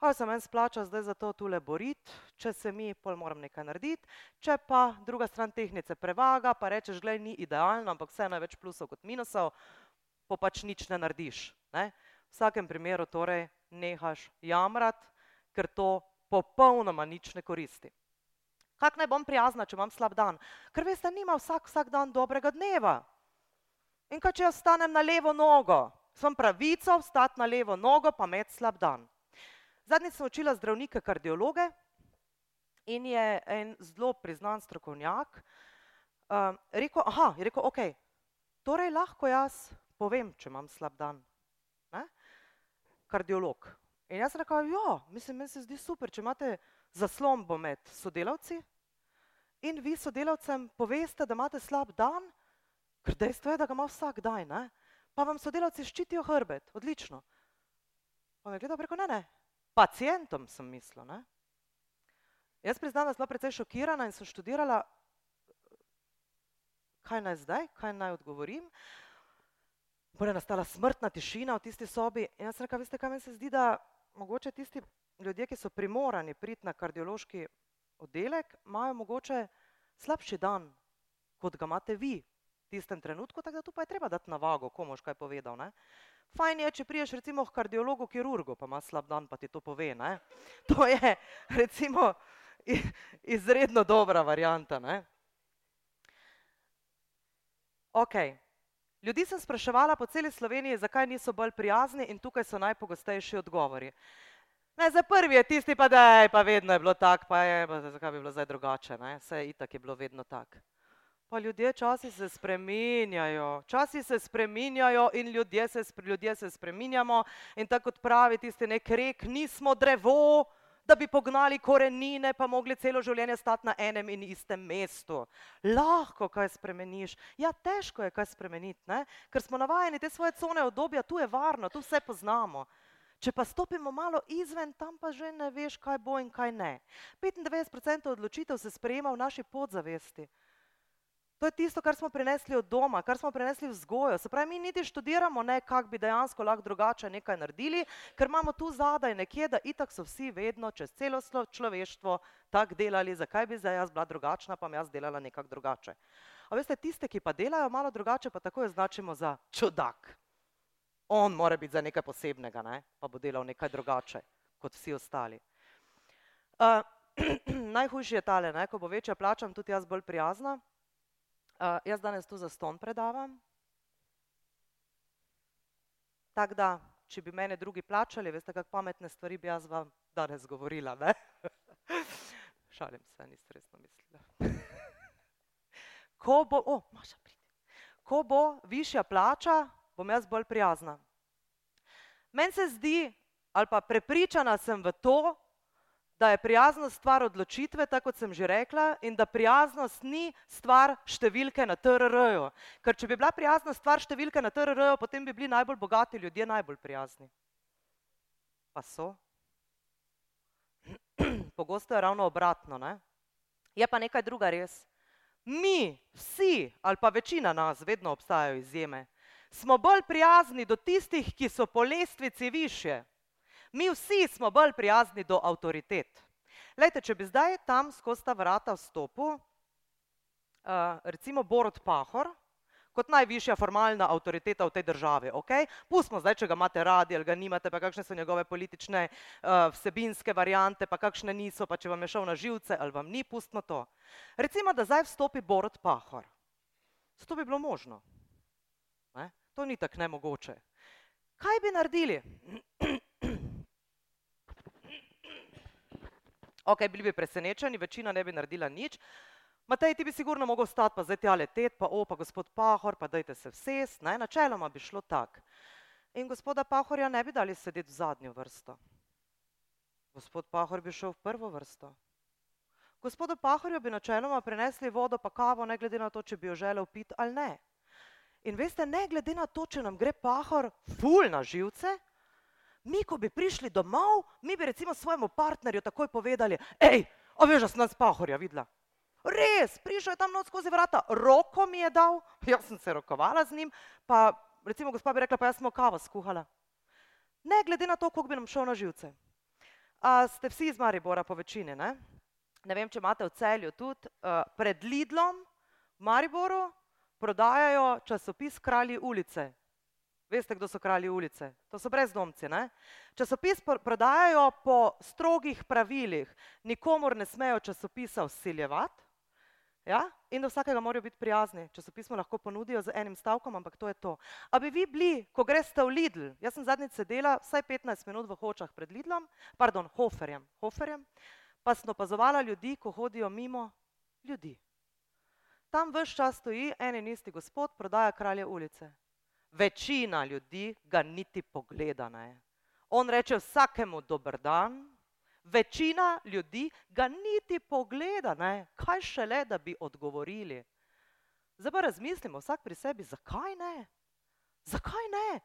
ali se meni splača zdaj za to tule boriti, če se mi, pol moram nekaj narediti, če pa druga stran tehnice prevaga, pa rečeš, glej, ni idealno, ampak vse največ plusov kot minusov, pa pač nič ne narediš. Ne? V vsakem primeru torej nehaš jamrati, ker to popolnoma nič ne koristi. Kak naj bom prijazna, če imam slab dan? Ker veste, nima vsak, vsak dan dobrega dneva. In kaj, če jaz stanem na levo nogo, sem pravico vstati na levo nogo, pa imeti slab dan. Zadnjič sem učila zdravnike kardiologe in je en zelo priznan strokovnjak uh, rekel, aha, je rekel, ok, torej lahko jaz povem, če imam slab dan. Kardiolog. In jaz rekel, ja, mislim, meni se zdi super, če imate zaslombo med sodelavci in vi sodelavcem poveste, da imate slab dan, ker dejstvo je, da ga ima vsak dan, ne? pa vam sodelavci ščitijo hrbet, odlično. Pa me gleda preko, ne, ne, pacijentom sem mislil. Ne? Jaz priznam, da sem bila precej šokirana in sem študirala, kaj naj zdaj, kaj naj odgovorim. Potem je nastala smrtna tišina v tisti sobi in jaz sem rekla, veste, kaj mi se zdi, da mogoče tisti ljudje, ki so primorani priti na kardiološki oddelek, imajo mogoče slabši dan, kot ga imate vi v tistem trenutku, tako da tu pa je treba dati na vago, komu boš kaj povedal. Ne? Fajn je, če priješ recimo k kardiologu, kirurgu, pa ima slab dan, pa ti to pove. Ne? To je recimo izredno dobra varijanta. Ok. Ljudi sem spraševala po celi Sloveniji, zakaj niso bolj prijazni in tukaj so najpogostejši odgovori. Ne, za prvi je tisti, pa da je, pa vedno je bilo tako, pa je, pa zakaj bi bilo zdaj drugače, ne? vse itak je bilo vedno tako. Pa ljudje časi se spreminjajo, časi se spreminjajo in ljudje se, ljudje se spreminjamo in tako kot pravi tisti nek rek, nismo drevo, da bi pognali korenine, pa mogli celo življenje stati na enem in istem mestu. Lahko kaj spremeniš. Ja, težko je kaj spremeniti, ne? ker smo navajeni te svoje cone obdobja, tu je varno, tu vse poznamo. Če pa stopimo malo izven, tam pa že ne veš, kaj bo in kaj ne. 95% odločitev se sprejema v naši podzavesti. To je tisto, kar smo prinesli od doma, kar smo prinesli v vzgojo. Se pravi, mi niti študiramo, ne, kako bi dejansko lahko drugače nekaj naredili, ker imamo tu zadaj nekje, da itak so vsi vedno čez celo človeštvo tako delali, zakaj bi zdaj jaz bila drugačna, pa jaz delala nekako drugače. A veste, tiste, ki pa delajo malo drugače, pa tako jo značimo za čudak. On mora biti za nekaj posebnega, ne? pa bo delal nekaj drugače kot vsi ostali. Uh, najhujši je tale, ne? ko bo večja plačam, tudi jaz bolj prijazna. Uh, jaz danes tu za ston predavam. Tako da, če bi mene drugi plačali, veste, kako pametne stvari bi jaz vam danes govorila. Ne? Šalim se, niste resno mislili. Ko bo, oh, Maša, Ko bo višja plača, bom jaz bolj prijazna. Meni se zdi, ali pa prepričana sem v to, da je prijaznost stvar odločitve, tako kot sem že rekla, in da prijaznost ni stvar številke na TRR-ju. Ker če bi bila prijaznost stvar številke na TRR-ju, potem bi bili najbolj bogati ljudje najbolj prijazni. Pa so. Pogosto je ravno obratno. Ne? Je pa nekaj druga res. Mi, vsi ali pa večina nas, vedno obstajajo izjeme, smo bolj prijazni do tistih, ki so po lestvici više. Mi vsi smo bolj prijazni do avtoritet. Lejte, če bi zdaj tam skozi ta vrata vstopil, uh, recimo Borod Pahor, kot najvišja formalna avtoriteta v tej državi, ok? Pustimo zdaj, če ga imate radi ali ga nimate, pa kakšne so njegove politične uh, vsebinske variante, pa kakšne niso, pa če vam je šel na živce ali vam ni, pustimo to. Recimo, da zdaj vstopi Borod Pahor. To bi bilo možno. Ne? To ni tako nemogoče. Kaj bi naredili? Ok, bili bi presenečeni, večina ne bi naredila nič. Matej, ti bi sigurno mogel stati, pa zdaj ti ale tet, pa o, pa gospod Pahor, pa dajte se vsest, ne, načeloma bi šlo tak. In gospoda Pahorja ne bi dali sedeti v zadnjo vrsto. Gospod Pahor bi šel v prvo vrsto. Gospodu Pahorju bi načeloma prinesli vodo pa kavo, ne glede na to, če bi jo želel piti ali ne. In veste, ne glede na to, če nam gre Pahor ful na živce, Mi, ko bi prišli domov, mi bi recimo svojemu partnerju takoj povedali, hej, a veš, da sem nas pahorja videla. Res, prišel je tam noč skozi vrata, roko mi je dal, jaz sem se rokovala z njim, pa recimo gospa bi rekla, pa jaz smo kavo skuhala. Ne glede na to, koliko bi nam šel na živce. A ste vsi iz Maribora po večini, ne? Ne vem, če imate v celju tudi, uh, pred Lidlom v Mariboru prodajajo časopis Kralji ulice, Veste, kdo so kralji ulice? To so brezdomci. Ne? Časopis prodajajo po strogih pravilih. Nikomor ne smejo časopisa usiljevati ja? in do vsakega morajo biti prijazni. Časopis mu lahko ponudijo z enim stavkom, ampak to je to. A bi vi bili, ko greste v Lidl, jaz sem zadnjič sedela vsaj 15 minut v hočah pred Lidlom, pardon, Hoferjem, Hoferjem pa sem opazovala ljudi, ko hodijo mimo ljudi. Tam vse čas stoji en in isti gospod, prodaja kralje ulice. Večina ljudi ga niti pogleda ne. On reče vsakemu dober dan, večina ljudi ga niti pogleda ne. Kaj šele, da bi odgovorili? Zdaj pa razmislimo vsak pri sebi, zakaj ne? Zakaj ne?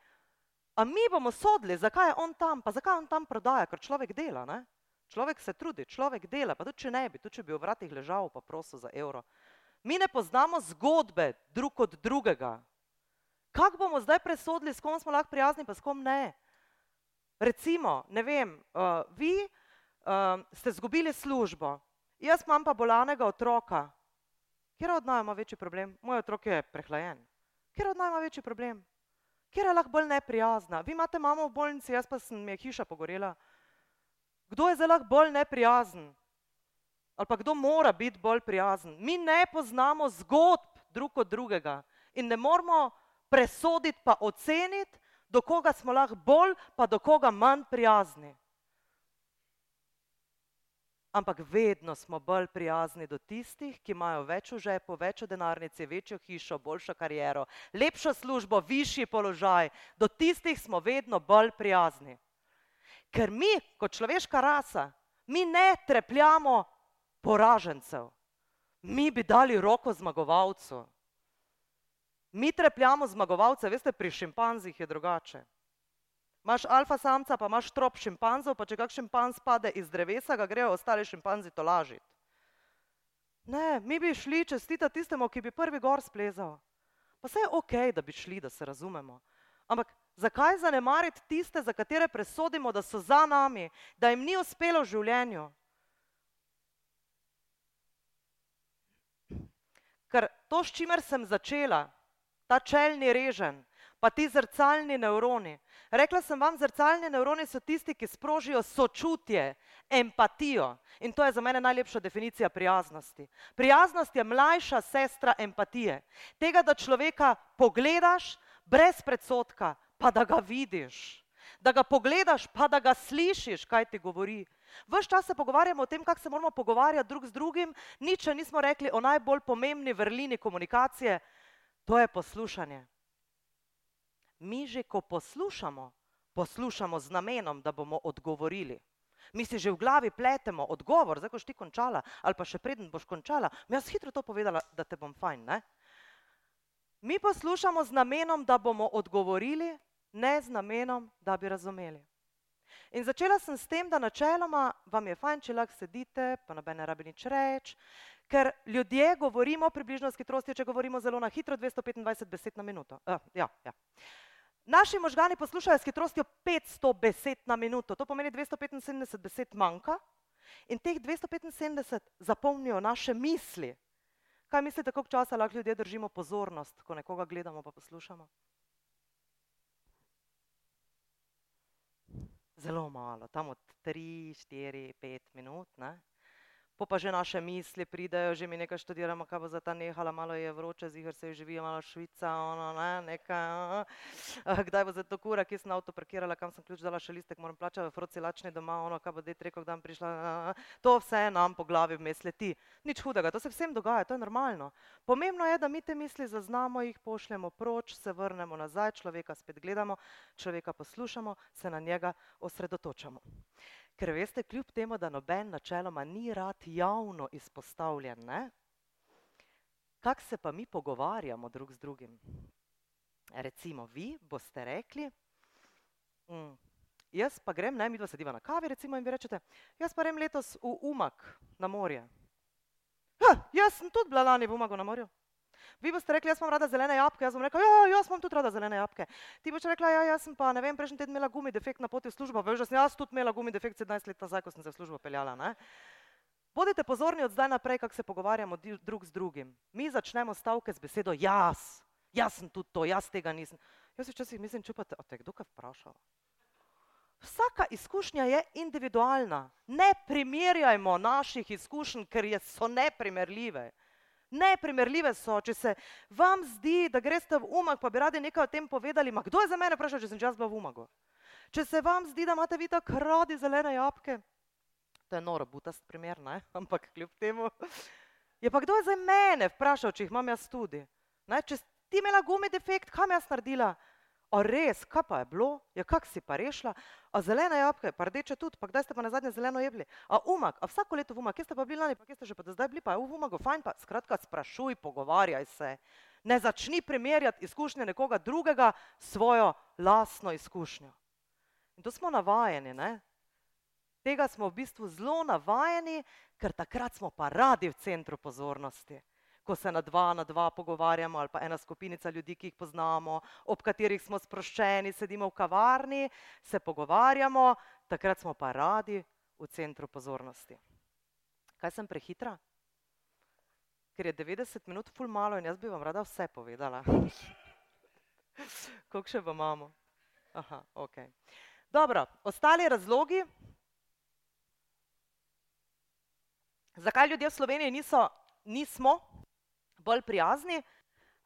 A mi bomo sodili, zakaj je on tam, pa zakaj on tam prodaja, ker človek dela, ne? Človek se trudi, človek dela, pa tudi če ne bi, tudi če bi v vratih ležal pa prosil za evro. Mi ne poznamo zgodbe drug od drugega, kako bomo zdaj presodili, s kom smo lahko prijazni, pa s kom ne. Recimo, ne vem, uh, vi uh, ste zgubili službo, jaz imam pa bolanega otroka. Kjer od naj ima večji problem? Moj otrok je prehlajen. Kjer od naj ima večji problem? Kjer je lahko bolj neprijazna? Vi imate mamo v bolnici, jaz pa sem mi je hiša pogorela. Kdo je zdaj lahko bolj neprijazen? Ali pa kdo mora biti bolj prijazen? Mi ne poznamo zgodb drug od drugega in ne moramo presoditi, pa oceniti, do koga smo lahko bolj, pa do koga manj prijazni. Ampak vedno smo bolj prijazni do tistih, ki imajo več v žepu, več v denarnici, večjo hišo, boljšo kariero, lepšo službo, višji položaj. Do tistih smo vedno bolj prijazni. Ker mi, kot človeška rasa, mi ne trepljamo poražencev. Mi bi dali roko zmagovalcu. Mi trepljamo zmagovalce, veste, pri šimpanzih je drugače. Imaš alfa samca, pa imaš trop šimpanzov, pa če kak šimpanz pade iz drevesa, ga grejo ostali šimpanzi tolažiti. Ne, mi bi šli čestitati tistemu, ki bi prvi gor splezal. Pa vse je ok, da bi šli, da se razumemo. Ampak zakaj zanemariti tiste, za katere presodimo, da so za nami, da jim ni uspelo v življenju? Ker to, s čimer sem začela, ta čelni režen, pa ti zrcalni nevroni. Rekla sem vam, zrcalni nevroni so tisti, ki sprožijo sočutje, empatijo. In to je za mene najlepša definicija prijaznosti. Prijaznost je mlajša sestra empatije. Tega, da človeka pogledaš brez predsotka, pa da ga vidiš. Da ga pogledaš, pa da ga slišiš, kaj ti govori. Ves čas se pogovarjamo o tem, kako se moramo pogovarjati drug z drugim, nič nismo rekli o najbolj pomembni vrlini komunikacije, To je poslušanje. Mi že, ko poslušamo, poslušamo z namenom, da bomo odgovorili. Mi si že v glavi pletemo odgovor, zdaj ko si ti končala, ali pa še preden boš končala. Mi jaz hitro to povedala, da te bom fajn. Ne? Mi poslušamo z namenom, da bomo odgovorili, ne z namenom, da bi razumeli. In začela sem s tem, da načeloma vam je fajn, če lahko sedite, pa noben ne rabi nič reči, ker ljudje govorimo približno s hitrostjo, če govorimo zelo na hitro, 225 besed na minuto. Uh, ja, ja. Naši možgani poslušajo s hitrostjo 500 besed na minuto, to pomeni 275 besed manjka in teh 275 zapolnijo naše misli. Kaj mislite, koliko časa lahko ljudje držimo pozornost, ko nekoga gledamo pa poslušamo? Zelo malo, tam od 3, 4, 5 minut. Ne? Po pa že naše misli pridejo, že mi nekaj študiramo, kaj bo za ta nehala, malo je vroče, zihar se je živijo, malo Švica, ono, ne, nekaj. Kdaj bo za to kura, ki sem avto parkirala, kam sem ključ dala še listek, moram plačati, v froci lačni doma, ono, kaj bo det rekel, kdaj prišla. To vse nam po glavi vmes leti. Nič hudega, to se vsem dogaja, to je normalno. Pomembno je, da mi te misli zaznamo, jih pošljemo proč, se vrnemo nazaj, človeka spet gledamo, človeka poslušamo, se na njega osredotočamo. Ker veste, kljub temu, da noben načeloma ni rad javno izpostavljen, kako se pa mi pogovarjamo drug z drugim? Recimo, vi boste rekli, mm, jaz pa grem, naj mi dva sediva na kavi, recimo, in vi rečete, jaz pa grem letos v Umak na morje. Ha, jaz sem tudi bila lani v Umagu na morju. Vi boste rekli, jaz imam rada zelene jabke, jaz bom rekla, ja, jaz imam tudi rada zelene jabke. Ti boš rekla, ja, jaz sem pa, ne vem, prejšnji teden imela gumi defekt na poti v službo, veš, da sem jaz tudi imela gumi defekt 17 let nazaj, ko sem se v službo peljala. Ne? Bodite pozorni od zdaj naprej, kako se pogovarjamo drug z drugim. Mi začnemo stavke z besedo jaz, jaz sem tudi to, jaz tega nisem. Jaz se včasih mislim, čupate, o te kdo kaj vprašal? Vsaka izkušnja je individualna. Ne primerjajmo naših izkušenj, ker so neprimerljive. Neprimerljive so, če se vam zdi, da greste v umag, pa bi radi nekaj o tem povedali. Ma kdo je za mene vprašal, če sem jaz bila v umagu? Če se vam zdi, da imate vi tako radi zelene jabke, to je noro, butast primer, ne? ampak kljub temu. Je pa kdo je za mene vprašal, če jih imam jaz tudi? Ne? Če ti imela gumi defekt, kam jaz naredila? A res, kaj pa je bilo? Ja, kak si pa rešila? A zelena jabka, pa rdeče tudi, pa kdaj ste pa na zadnje zeleno jedli? A umak, a vsako leto v umak, kje ste pa bili lani, pa kje ste že pa do zdaj bili, pa je v umagu fajn, pa skratka sprašuj, pogovarjaj se. Ne začni primerjati izkušnje nekoga drugega svojo lastno izkušnjo. In to smo navajeni, ne? Tega smo v bistvu zelo navajeni, ker takrat smo pa radi v centru pozornosti ko se na dva na dva pogovarjamo ali pa ena skupinica ljudi, ki jih poznamo, ob katerih smo sproščeni, sedimo v kavarni, se pogovarjamo, takrat smo pa radi v centru pozornosti. Kaj sem prehitra? Ker je 90 minut ful malo in jaz bi vam rada vse povedala. Koliko še vam imamo? Aha, ok. Dobro, ostali razlogi, zakaj ljudje v Sloveniji niso, nismo bolj prijazni,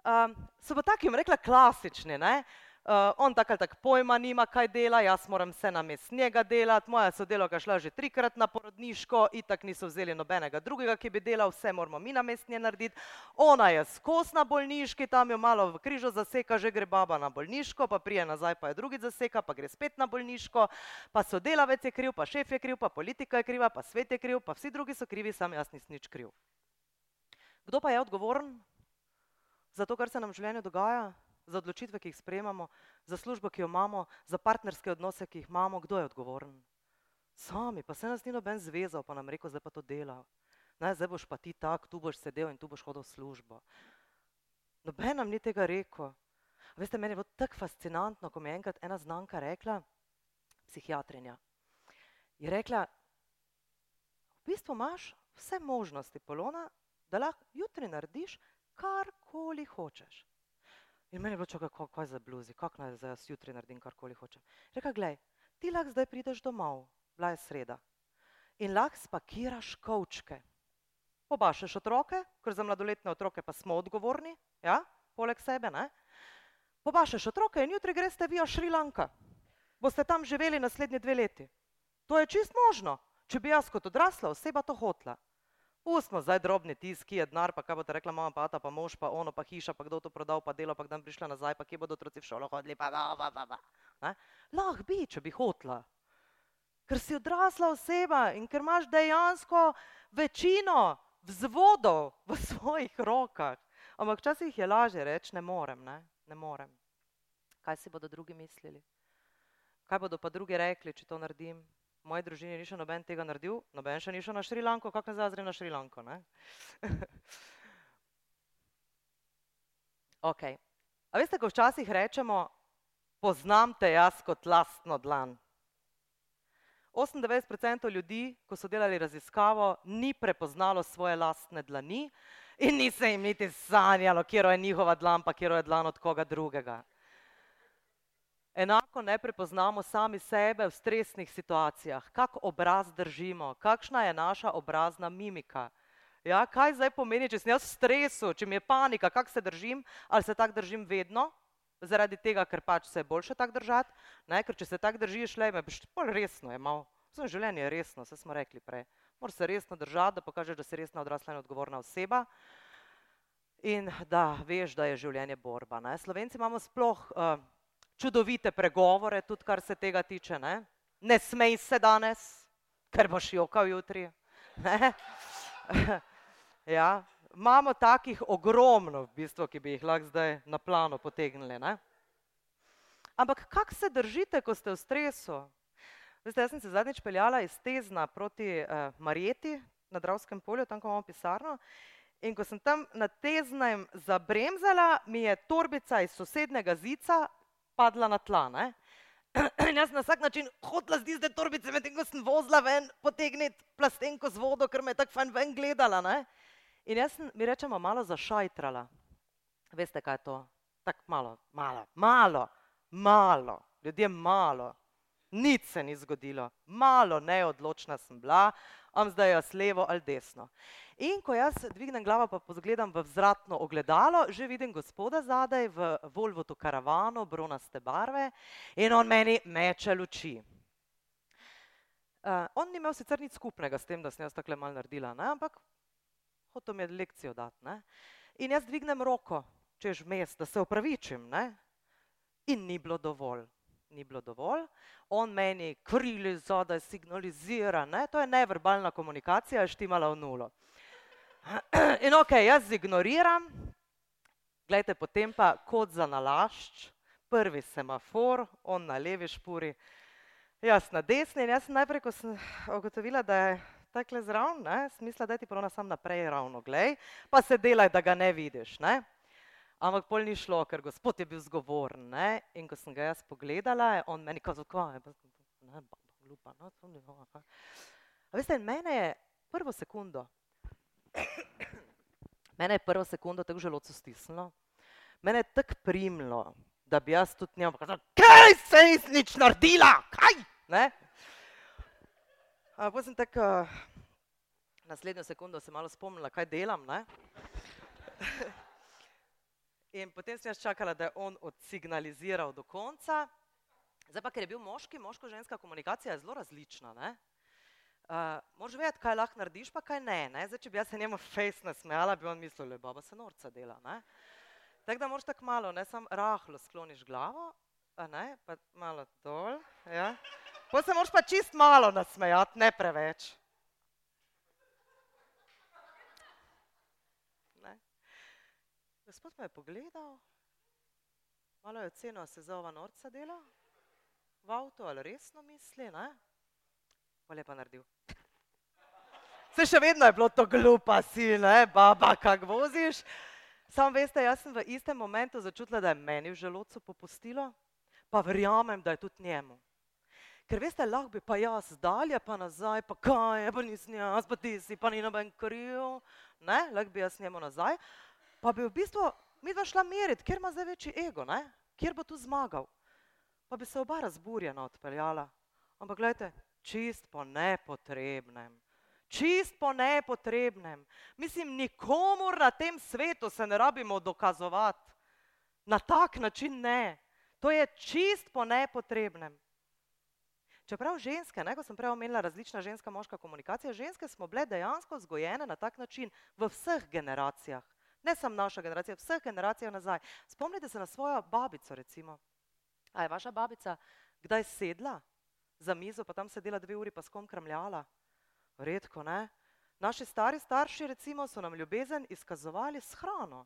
um, so pa taki, rekla, klasični. Ne? Uh, on tako ali tako pojma nima, kaj dela, jaz moram se na mest njega delati, moja sodelovka šla že trikrat na porodniško, itak niso vzeli nobenega drugega, ki bi delal, vse moramo mi na mest nje narediti. Ona je skos na bolniški, tam jo malo v križo zaseka, že gre baba na bolniško, pa prije nazaj pa je drugi zaseka, pa gre spet na bolniško, pa sodelavec je kriv, pa šef je kriv, pa politika je kriva, pa svet je kriv, pa vsi drugi so krivi, sam jaz nisem nič kriv. Kdo pa je odgovoren za to, kar se nam v življenju dogaja, za odločitve, ki jih sprejemamo, za službo, ki jo imamo, za partnerske odnose, ki jih imamo, kdo je odgovoren? Sami, pa se nas ni noben zvezal, pa nam rekel, zdaj pa to dela. Ne, zdaj boš pa ti tak, tu boš sedel in tu boš hodil v službo. Noben nam ni tega rekel. Veste, meni je bilo tako fascinantno, ko mi je enkrat ena znanka rekla, psihiatrinja, je rekla, v bistvu imaš vse možnosti, Polona, da lahko jutri narediš karkoli hočeš. In meni je bilo čakaj, kaj za bluzi, kako naj zdaj jaz jutri naredim karkoli hočem. Reka, glej, ti lahko zdaj prideš domov, bila je sreda, in lahko spakiraš kovčke. Pobašeš otroke, ker za mladoletne otroke pa smo odgovorni, ja, poleg sebe, ne? Pobašeš otroke in jutri greste vi v Šrilanka. Boste tam živeli naslednje dve leti. To je čist možno, če bi jaz kot odrasla oseba to hotla. Pustimo zdaj drobni tisk, ki je denar, pa kaj bo te rekla mama, pa ta, pa mož, pa ono, pa hiša, pa kdo to prodal, pa delo, pa kdaj prišla nazaj, pa kje bodo otroci v šolo hodili, pa da, pa da, pa. Lah bi, če bi hotla. ker si odrasla oseba in ker imaš dejansko večino vzvodov v svojih rokah. Ampak včasih je lažje reči, ne morem, ne? ne morem. Kaj si bodo drugi mislili? Kaj bodo pa drugi rekli, če to naredim? Moji družini ni še noben tega naredil, noben še ni šel na Šrilanko, kako ne zazrem na Šrilanko. ok. A veste, ko včasih rečemo, poznam te jaz kot lastno dlan. 98% ljudi, ko so delali raziskavo, ni prepoznalo svoje lastne dlani in ni se jim niti sanjalo, kje je njihova dlan, pa kje je dlan od koga drugega. Enako ne prepoznamo sami sebe v stresnih situacijah, kak obraz držimo, kakšna je naša obrazna mimika. Ja, kaj zdaj pomeni, če sem jaz v stresu, če mi je panika, kako se držim, ali se tako držim vedno, zaradi tega, ker pač se je boljše tako držati, ne? ker če se tako držiš, le me boš bolj resno jemal. Vse življenje je resno, vse smo rekli prej. Moraš se resno držati, da pokažeš, da si resna odrasla in odgovorna oseba in da veš, da je življenje borba. Ne? Slovenci imamo sploh uh, čudovite pregovore, tudi kar se tega tiče. Ne, ne smej se danes, ker boš jokal jutri. ja, imamo takih ogromno, v bistvu, ki bi jih lahko zdaj na plano potegnili. Ne? Ampak kako se držite, ko ste v stresu? Veste, jaz sem se zadnjič peljala iz Tezna proti uh, Marjeti na Dravskem polju, tam, ko imamo pisarno. In ko sem tam na Teznem zabremzala, mi je torbica iz sosednega zica padla na tla. Ne? In jaz na vsak način hodila z tiste torbice, medtem ko sem vozila ven, potegniti plastenko z vodo, ker me je tako fajn ven gledala. Ne? In jaz sem, mi rečemo, malo zašajtrala. Veste, kaj je to? Tako malo, malo, malo, malo, ljudje malo. Nič se ni zgodilo, malo neodločna sem bila, am zdaj jaz levo ali desno. In ko jaz dvignem glavo, pa pogledam v vzratno ogledalo, že vidim gospoda zadaj v Volvotu karavano, bronaste barve in on meni meče luči. Uh, on ni imel sicer nič skupnega s tem, da sem jaz tako mal naredila, ne? ampak hotel mi je lekcijo dati. Ne? In jaz dvignem roko, češ mes, da se opravičim. Ne? In ni bilo dovolj. Ni bilo dovolj. On meni krili zadaj, signalizira. Ne? To je neverbalna komunikacija, je štimala v nulo. In ok, jaz ignoriram, gledajte, potem pa kot za nalašč, prvi semafor, on na levi špuri, jaz na desni. In jaz sem najprej, ko sem ugotovila, da je takle zraven, ne, smisla, da ti ponovno sam naprej ravno glej, pa se delaj, da ga ne vidiš. Ne. Ampak pol ni šlo, ker gospod je bil zgovoren. Ne, in ko sem ga jaz pogledala, je on meni kazal, kva je, ne, baba, glupa, no, to ni ovo. A veste, mene je prvo sekundo, mene je prvo sekundo tako želoco stisnilo, mene je tako primlo, da bi jaz tudi njemu pokazal, kaj se je nič naredila, kaj, ne. Potem sem tako uh, naslednjo sekundo se malo spomnila, kaj delam. Ne? In potem sem jaz čakala, da je on odsignaliziral do konca. Zdaj pa, ker je bil moški, moško-ženska komunikacija je zelo različna. Ne? Uh, Moraš vedeti, kaj lahko narediš, pa kaj ne. ne? Zdaj, če bi jaz se njemu face nasmejala, bi on mislil, da baba se norca dela. Tako da moraš tako malo, ne samo rahlo skloniš glavo, ne? pa malo dol. Ja? Pa se moraš pa čist malo nasmejati, ne preveč. Ne? Gospod me je pogledal, malo je ocenil, se zova norca dela v avtu ali resno misli, ne? Bolje pa naredil. Se še vedno je bilo to glupa si, ne, baba, kak voziš. Sam veste, jaz sem v istem momentu začutila, da je meni v želodcu popustilo, pa verjamem, da je tudi njemu. Ker veste, lahko bi pa jaz dalje, pa nazaj, pa kaj je, pa nisem jaz, pa ti si, pa ni noben kriv, ne, lahko bi jaz njemu nazaj. Pa bi v bistvu mi dva šla meriti, kjer ima zdaj večji ego, ne, kjer bo tu zmagal. Pa bi se oba razburjena odpeljala. Ampak gledajte, čist po nepotrebnem. Čist po nepotrebnem. Mislim, nikomor na tem svetu se ne rabimo dokazovati. Na tak način ne. To je čist po nepotrebnem. Čeprav ženske, ne, ko sem prej omenila različna ženska moška komunikacija, ženske smo bile dejansko vzgojene na tak način v vseh generacijah. Ne samo naša generacija, vseh generacijah nazaj. Spomnite se na svojo babico, recimo. A je vaša babica kdaj sedla za mizo, pa tam sedela dve uri, pa s kom kramljala. Redko, ne? Naši stari starši, recimo, so nam ljubezen izkazovali s hrano.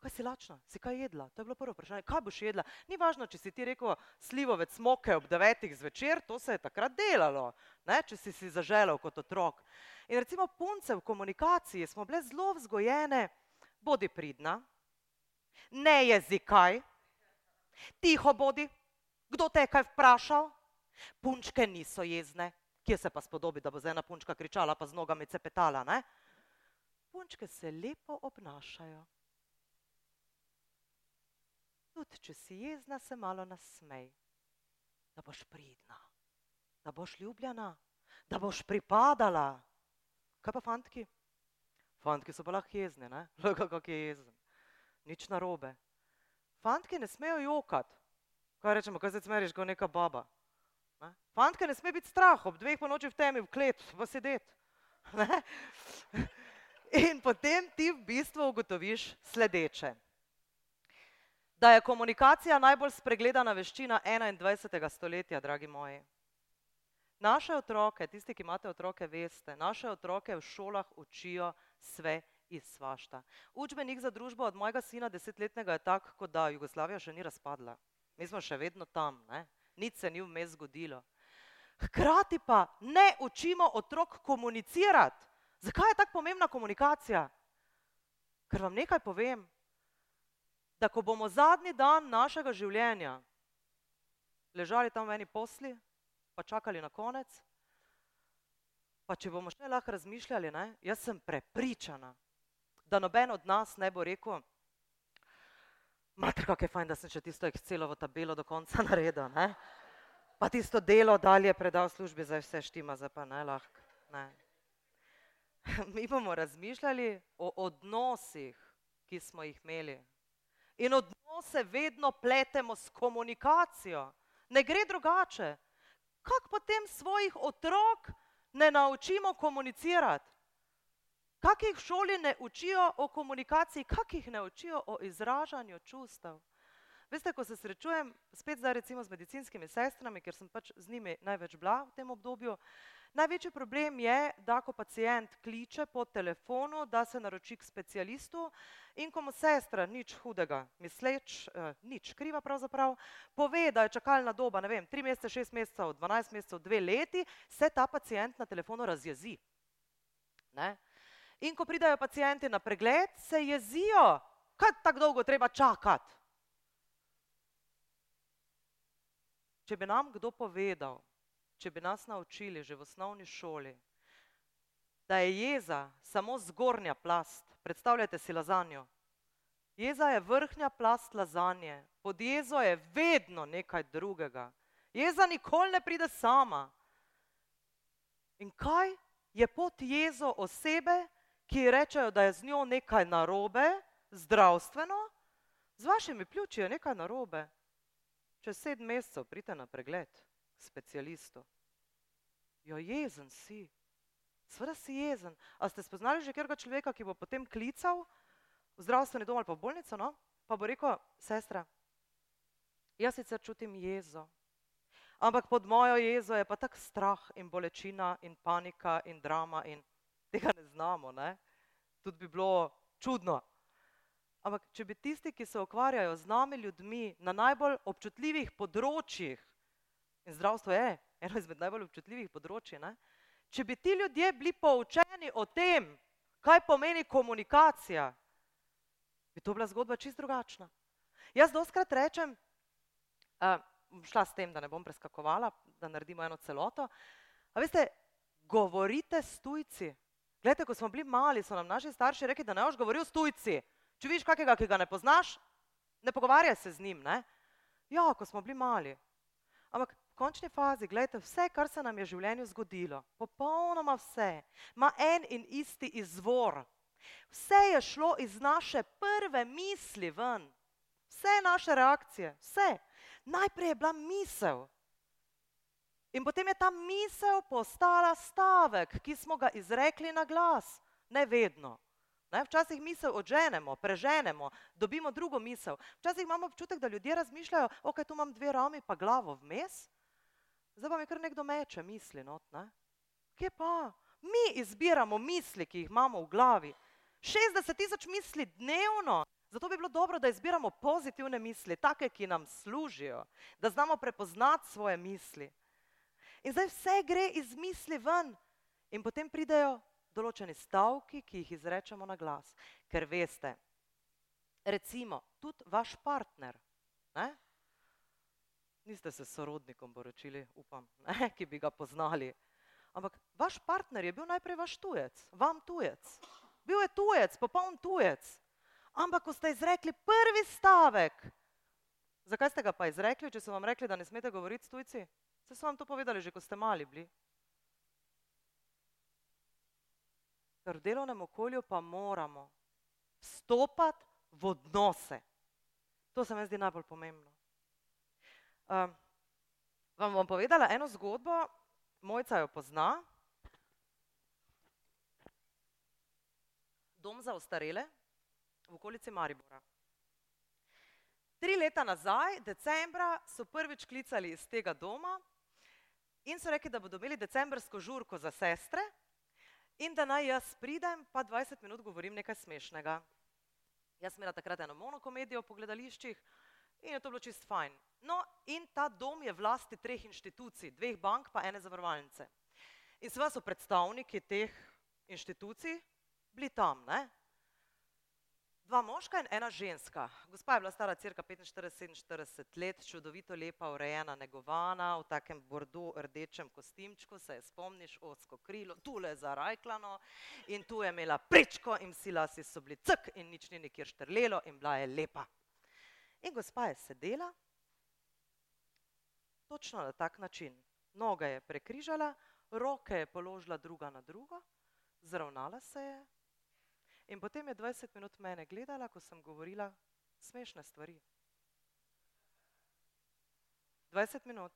Kaj si lačna, si kaj jedla? To je bilo prvo vprašanje. Kaj boš jedla? Ni važno, če si ti rekel slivovec moke ob devetih zvečer, to se je takrat delalo, ne? če si si zaželel kot otrok. In recimo punce v komunikaciji smo bile zelo vzgojene, bodi pridna, ne jezikaj, tiho bodi, kdo te je kaj vprašal, punčke niso jezne, kje se pa spodobi, da bo zdaj ena punčka kričala pa z nogami cepetala, ne? Punčke se lepo obnašajo. Tudi, če si jezna, se malo nasmej, da boš pridna, da boš ljubljena, da boš pripadala. Kaj pa fantki? Fantki so pa lahko jezni, ne? Lahko kak je jezen. Nič narobe. Fantki ne smejo jokati. Kaj rečemo, kaj se smeriš, kot neka baba? Ne? Fantke ne sme biti strah, ob dveh po noči v temi, v klet, v sedet. Ne? In potem ti v bistvu ugotoviš sledeče. Da je komunikacija najbolj spregledana veščina 21. stoletja, dragi moji. Naše otroke, tisti, ki imate otroke, veste, naše otroke v šolah učijo sve iz svašta. Učbenik za družbo od mojega sina desetletnega je tak, kot da Jugoslavija še ni razpadla. Mi smo še vedno tam, ne? Nič se ni vmes zgodilo. Hkrati pa ne učimo otrok komunicirati. Zakaj je tako pomembna komunikacija? Ker vam nekaj povem, da ko bomo zadnji dan našega življenja ležali tam v eni posli, pa čakali na konec, pa če bomo še lahko razmišljali, ne, jaz sem prepričana, da noben od nas ne bo rekel, mater, kako je fajn, da sem še tisto Excelovo tabelo do konca naredil, ne, pa tisto delo dalje predal službi, zdaj vse štima, zdaj pa ne lahko, ne. Mi bomo razmišljali o odnosih, ki smo jih imeli. In odnose vedno pletemo s komunikacijo. Ne gre drugače kako potem svojih otrok ne naučimo komunicirati? Kako jih v šoli ne učijo o komunikaciji, kako jih ne učijo o izražanju čustev? Veste, ko se srečujem spet zdaj recimo z medicinskimi sestrami, ker sem pač z njimi največ bila v tem obdobju, Največji problem je, da ko pacijent kliče po telefonu, da se naroči k specialistu in ko mu sestra, nič hudega, misleč, eh, nič kriva pravzaprav, pove, da je čakalna doba, ne vem, tri mesece, šest mesecev, dvanajst mesecev, dve leti, se ta pacijent na telefonu razjezi. Ne? In ko pridajo pacijenti na pregled, se jezijo, kaj tako dolgo treba čakati. Če bi nam kdo povedal, če bi nas naučili že v osnovni šoli, da je jeza samo zgornja plast, predstavljajte si lazanjo. Jeza je vrhnja plast lazanje, pod jezo je vedno nekaj drugega. Jeza nikoli ne pride sama. In kaj je pod jezo osebe, ki rečejo, da je z njo nekaj narobe, zdravstveno, z vašimi pljuči je nekaj narobe. Čez sedem mesecev pridite na pregled specialistu. Jo, jezen si. Sveda si jezen. A ste spoznali že kjerga človeka, ki bo potem klical v zdravstveni dom ali pa v bolnico, no? pa bo rekel, sestra, jaz sicer čutim jezo, ampak pod mojo jezo je pa tak strah in bolečina in panika in drama in tega ne znamo, ne? Tudi bi bilo čudno. Ampak če bi tisti, ki se ukvarjajo z nami ljudmi na najbolj občutljivih področjih, In zdravstvo je eno izmed najbolj občutljivih področji. Ne? Če bi ti ljudje bili poučeni o tem, kaj pomeni komunikacija, bi to bila zgodba čist drugačna. Jaz doskrat rečem, uh, šla s tem, da ne bom preskakovala, da naredimo eno celoto. A veste, govorite s tujci. Glede, ko smo bili mali, so nam naši starši rekli, da ne boš govoril s tujci. Če vidiš kakega, ki ga ne poznaš, ne pogovarjaj se z njim. Ne? Ja, ko smo bili mali. Ampak končni fazi, gledajte, vse, kar se nam je v življenju zgodilo, popolnoma vse, ima en in isti izvor. Vse je šlo iz naše prve misli ven, vse naše reakcije, vse. Najprej je bila misel. In potem je ta misel postala stavek, ki smo ga izrekli na glas, ne vedno. Ne, včasih misel odženemo, preženemo, dobimo drugo misel. Včasih imamo občutek, da ljudje razmišljajo, ok, tu imam dve rami, pa glavo vmes. zdaj pa mi kar nekdo meče misli, not, ne? Kje pa? Mi izbiramo misli, ki jih imamo v glavi. 60 tisoč misli dnevno. Zato bi bilo dobro, da izbiramo pozitivne misli, take, ki nam služijo, da znamo prepoznati svoje misli. In zdaj vse gre iz misli ven, in potem pridejo določeni stavki, ki jih izrečemo na glas. Ker veste, recimo, tudi vaš partner, ne? niste se sorodnikom poročili, upam, ne? ki bi ga poznali. Ampak vaš partner je bil najprej vaš tujec, vam tujec. Bil je tujec, popoln tujec. Ampak, ko ste izrekli prvi stavek, zakaj ste ga pa izrekli, če so vam rekli, da ne smete govoriti s tujci? Se so vam to povedali, že ko ste mali bili. Ker v delovnem okolju pa moramo stopati v odnose. To se mi zdi najbolj pomembno. Um, vam bom povedala eno zgodbo, mojca jo pozna. Dom za ostarele, v okolici Maribora. Tri leta nazaj, decembra, so prvič klicali iz tega doma in so rekli, da bodo imeli decembrsko žurko za sestre in da naj jaz pridem, pa 20 minut govorim nekaj smešnega. Jaz sem imela takrat eno monokomedijo po gledališčih in je to bilo čist fajn. No, in ta dom je vlasti treh inštitucij, dveh bank pa ene zavarovalnice. In seveda so predstavniki teh inštitucij bili tam, ne? Dva moška in ena ženska. Gospa je bila stara cirka 45-47 let, čudovito lepa, urejena, negovana, v takem bordo rdečem kostimčku, se je spomniš, osko krilo, tule zarajklano in tu je imela prečko in vsi lasi so bili ck in nič ni nikjer štrlelo in bila je lepa. In gospa je sedela, točno na tak način. Noge je prekrižala, roke je položila druga na drugo, zravnala se je, In potem je 20 minut mene gledala, ko sem govorila smešne stvari. 20 minut.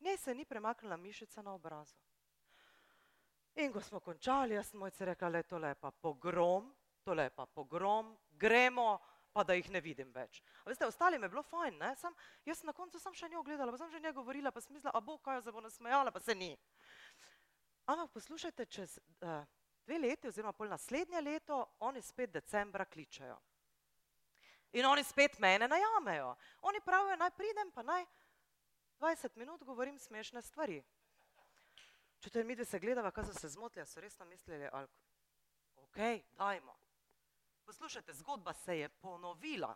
Njej se ni premaknila mišica na obrazu. In ko smo končali, jaz sem mojce rekla, le tole je pa pogrom, tole je pa pogrom, gremo, pa da jih ne vidim več. A veste, ostali me je bilo fajn, ne? Sam, jaz na koncu sem še njo gledala, pa sem že nje govorila, pa sem mislila, a bo, kaj jo se bo nasmejala, pa se ni. Ampak poslušajte, čez uh, dve leti oziroma pol naslednje leto, oni spet decembra kličejo. In oni spet mene najamejo. Oni pravijo, naj pridem, pa naj 20 minut govorim smešne stvari. Če te mi, da se gledava, kaj so se zmotili, so resno mislili, ali ok, dajmo. Poslušajte, zgodba se je ponovila.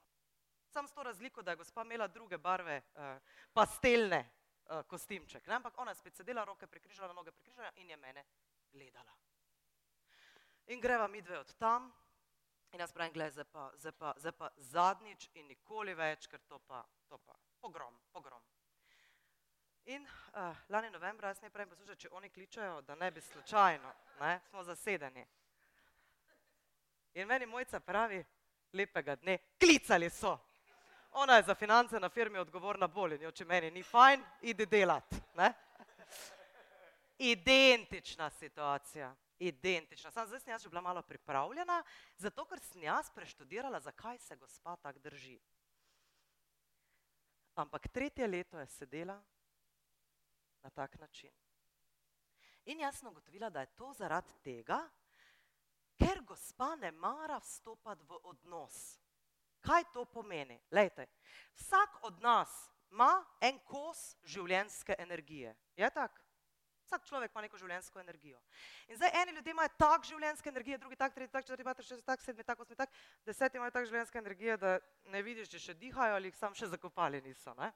Sam s to razliko, da je gospa imela druge barve, eh, pastelne eh, kostimček. Ne? Ampak ona spet sedela, roke prekrižala, noge prekrižala in je mene gledala. In greva mi dve od tam, in jaz pravim, gledaj, zdaj pa, zdaj pa, zdaj pa zadnjič in nikoli več, ker to pa, to pa, pogrom, pogrom. In uh, lani novembra, jaz ne pravim, poslušaj, če oni kličajo, da ne bi slučajno, ne, smo zasedeni. In meni mojca pravi, lepega dne, klicali so. Ona je za finance na firmi odgovorna bolj in jo, če meni ni fajn, idi delat. Ne? Identična situacija identična. Sam zdaj sem jaz že bila malo pripravljena, zato ker sem jaz preštudirala, zakaj se gospa tako drži. Ampak tretje leto je sedela na tak način. In jaz sem ugotovila, da je to zaradi tega, ker gospa ne mara vstopati v odnos. Kaj to pomeni? Lejte, vsak od nas ima en kos življenjske energije. Je tako? Vsak človek ima neko življenjsko energijo. In zdaj eni ljudje imajo tak življenjske energije, drugi tak, tretji tak, četrti tak, šesti tak, sedmi tak, osmi tak, deseti imajo tak življenjske energije, da ne vidiš, če še dihajo ali jih sam še zakopali niso. Ne?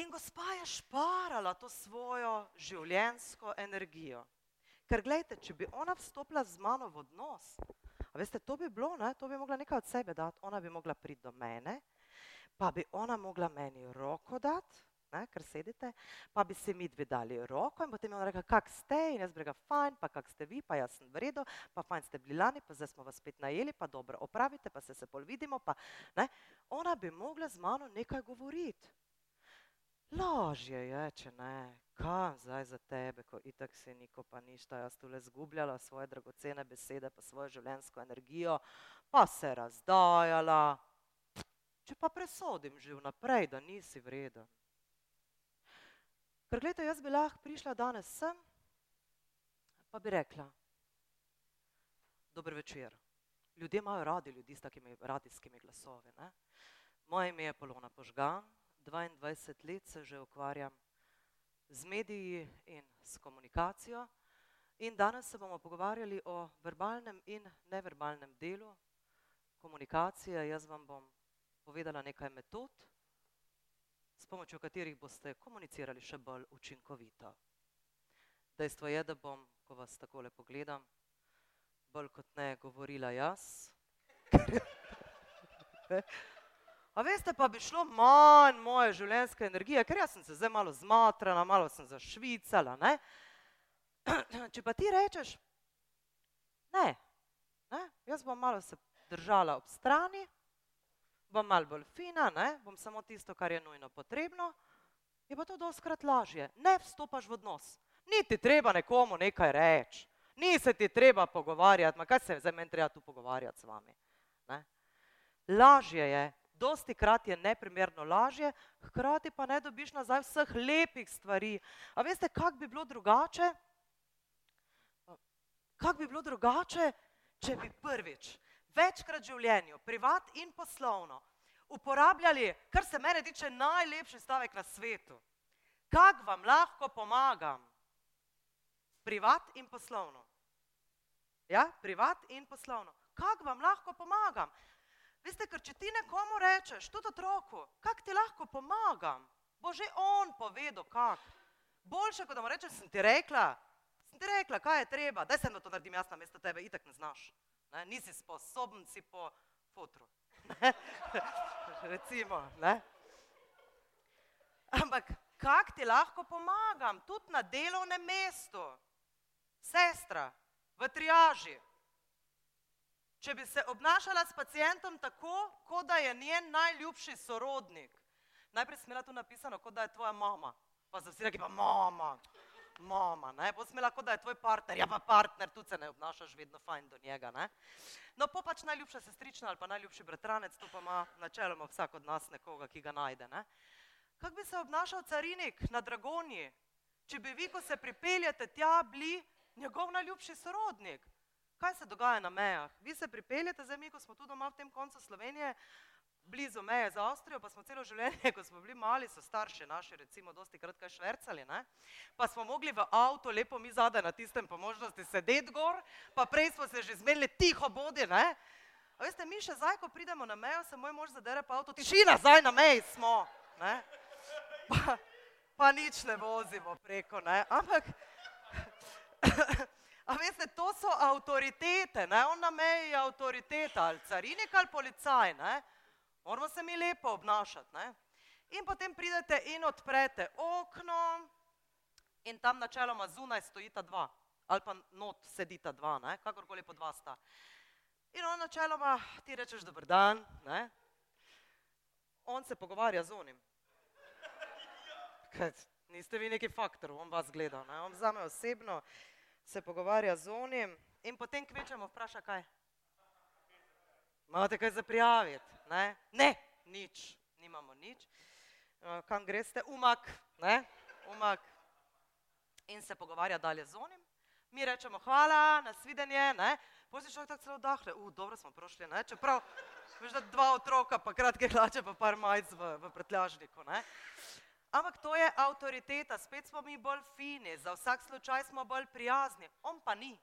In gospa je šparala to svojo življenjsko energijo. Ker gledajte, če bi ona vstopila z mano v odnos, a veste, to bi bilo, ne? to bi mogla nekaj od sebe dati, ona bi mogla priti do mene, pa bi ona mogla meni roko dati, ne, ker sedite, pa bi se mi dve dali roko in potem je on rekel, kak ste? In jaz bi rekel, fajn, pa kak ste vi, pa jaz sem v redu, pa fajn ste bili lani, pa zdaj smo vas spet najeli, pa dobro opravite, pa se se pol vidimo, pa ne, ona bi mogla z mano nekaj govoriti. Lažje je, če ne, kam zdaj za tebe, ko itak se niko pa ništa, jaz tule zgubljala svoje dragocene besede, pa svojo življenjsko energijo, pa se razdajala. Če pa presodim že vnaprej, da nisi vreden, Preglejte, jaz bi lahko prišla danes sem, pa bi rekla, dober večer. Ljudje imajo radi ljudi s takimi radijskimi glasovi. Ne? Moje ime je Polona Požgan, 22 let se že ukvarjam z mediji in s komunikacijo. In danes se bomo pogovarjali o verbalnem in neverbalnem delu komunikacije. Jaz vam bom povedala nekaj metod, s pomočjo katerih boste komunicirali še bolj učinkovito. Dejstvo je, da bom, ko vas takole pogledam, bolj kot ne govorila jaz. A veste, pa bi šlo manj moje življenjske energije, ker jaz sem se zdaj malo zmatrala, malo sem zašvicala. Ne? Če pa ti rečeš, ne, ne, jaz bom malo se držala ob strani, bom malo bolj fina, ne, bom samo tisto, kar je nujno potrebno, je pa to doskrat lažje. Ne vstopaš v odnos. Ni ti treba nekomu nekaj reči, ni se ti treba pogovarjati, ma kaj se zdaj meni treba tu pogovarjati z vami. Ne? Lažje je, dosti krat je neprimerno lažje, hkrati pa ne dobiš nazaj vseh lepih stvari. A veste, kak bi bilo drugače? Kak bi bilo drugače, če bi prvič večkrat v življenju, privat in poslovno, uporabljali, kar se mene tiče, najlepši stavek na svetu. Kak vam lahko pomagam? Privat in poslovno. Ja, privat in poslovno. Kak vam lahko pomagam? Veste, ker če ti nekomu rečeš, tudi otroku, kak ti lahko pomagam, bo že on povedal, kak. Boljše, kot da mu rečeš, sem ti rekla, sem ti rekla, kaj je treba, daj sem, da to naredim jaz na mesto tebe, itak ne znaš. Ne? Nisi sposoben si po fotru. Recimo, ne? Ampak kak ti lahko pomagam, tudi na delovnem mestu, sestra, v triaži. Če bi se obnašala s pacijentom tako, kot da je njen najljubši sorodnik, najprej smela tu napisano, kot da je tvoja mama, pa za vsi reki pa mama, mama, ne, bo smela, kot da je tvoj partner, ja pa partner, tu se ne obnašaš vedno fajn do njega, ne. No, po pač najljubša sestrična ali pa najljubši bratranec, to pa ima načeloma vsak od nas nekoga, ki ga najde, ne. Kak bi se obnašal carinik na Dragonji, če bi vi, ko se pripeljete tja, bili njegov najljubši sorodnik? Kaj se dogaja na mejah? Vi se pripeljete, zdaj mi, ko smo tu doma v tem koncu Slovenije, blizu meje z Avstrijo, pa smo celo življenje, ko smo bili mali, so starši naši, recimo, dosti krat kaj švercali, ne? pa smo mogli v avto, lepo mi zadaj na tistem po možnosti sedeti gor, pa prej smo se že zmenili tiho bodi, ne? A veste, mi še zdaj, ko pridemo na mejo, se moj mož zadere pa avto, tišina, zdaj na meji smo, ne? Pa, pa nič ne vozimo preko, ne? Ampak, a veste, to so avtoritete, ne? On na meji je avtoriteta, ali carinik ali policaj, ne? Moramo se mi lepo obnašati. Ne? In potem pridete in odprete okno, in tam načeloma zunaj stojita dva, ali pa not sedita dva, ne? kakorkoli po dva sta. In on načeloma ti rečeš, dober dan, ne? on se pogovarja z onim. Kaj, niste vi neki faktor, on vas gleda, ne? on vzame osebno, se pogovarja z onim in potem kvečemo vpraša kaj. Imate kaj za prijaviti? Ne? ne, nič, nimamo nič. Uh, kam greste? Umak, ne? Umak. In se pogovarja dalje z onim. Mi rečemo hvala, nasvidenje, ne? Potem si človek tako celo dahle, uh, dobro smo prošli, ne? Čeprav, veš, da dva otroka, pa kratke hlače, pa par majc v, v pretljažniku, ne? Ampak to je avtoriteta, spet smo mi bolj fini, za vsak slučaj smo bolj prijazni. On pa ni.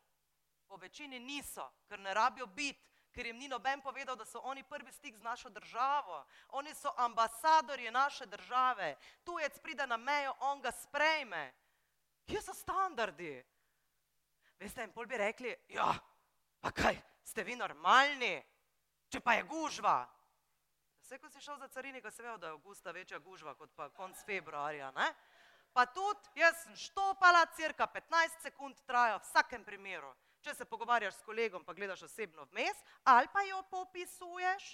Po večini niso, ker ne rabijo biti ker jim ni noben povedal, da so oni prvi stik z našo državo. Oni so ambasadorji naše države. Tujec pride na mejo, on ga sprejme. Kje so standardi? Veste, in pol bi rekli, ja, pa kaj, ste vi normalni, če pa je gužva. Vse, ko si šel za carinika, se ve, da je avgusta večja gužva kot pa konc februarja, ne? Pa tudi, jaz sem štopala, cirka 15 sekund traja v vsakem primeru če se pogovarjaš s kolegom, pa gledaš osebno vmes, ali pa jo popisuješ,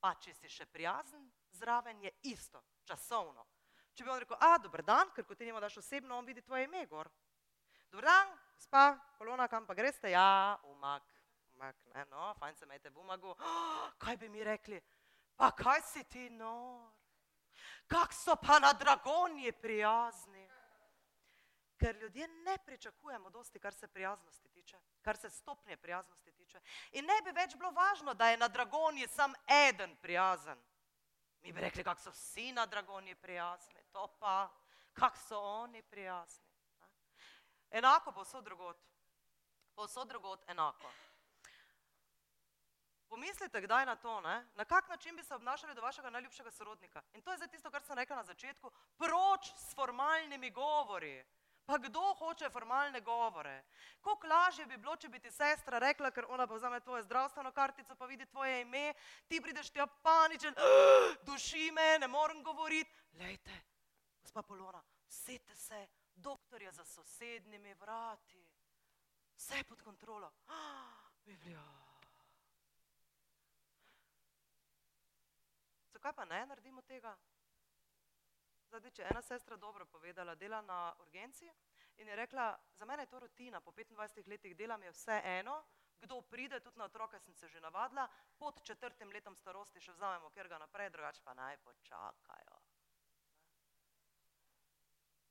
pa če si še prijazen, zraven je isto, časovno. Če bi on rekel, a, dober dan, ker ko ti njemu daš osebno, on vidi tvoje ime gor. Dober dan, spa, kolona, kam pa greste? Ja, umak, umak, ne, no, fajn se imejte v umagu. Oh, kaj bi mi rekli? Pa kaj si ti nor? Kak so pa na dragonji prijazni? ker ljudje ne pričakujemo dosti, kar se prijaznosti tiče, kar se stopnje prijaznosti tiče. In ne bi več bilo važno, da je na dragonji sam eden prijazen. Mi bi rekli, kako so vsi na dragonji prijazni, to pa, kako so oni prijazni. Enako bo vso drugot. Povsod drugot enako. Pomislite, kdaj na to, ne? na kak način bi se obnašali do vašega najljubšega sorodnika. In to je zdaj tisto, kar sem rekla na začetku, proč s formalnimi govori. Pa kdo hoče formalne govore? Kako lažje bi bilo, če bi ti sestra rekla, ker ona pa vzame tvojo zdravstveno kartico, pa vidi tvoje ime, ti prideš tja paničen, duši me, ne morem govoriti. Lejte, gospa Polona, sete se, doktor je za sosednjimi vrati, vse pod kontrolo. Biblija. Zakaj pa ne naredimo tega? Zdaj, če ena sestra dobro povedala, dela na urgenci in je rekla, za mene je to rutina, po 25 letih delam je vse eno, kdo pride, tudi na otroke sem se že navadila, pod četrtim letom starosti še vzamemo, ker ga naprej, drugače pa naj počakajo.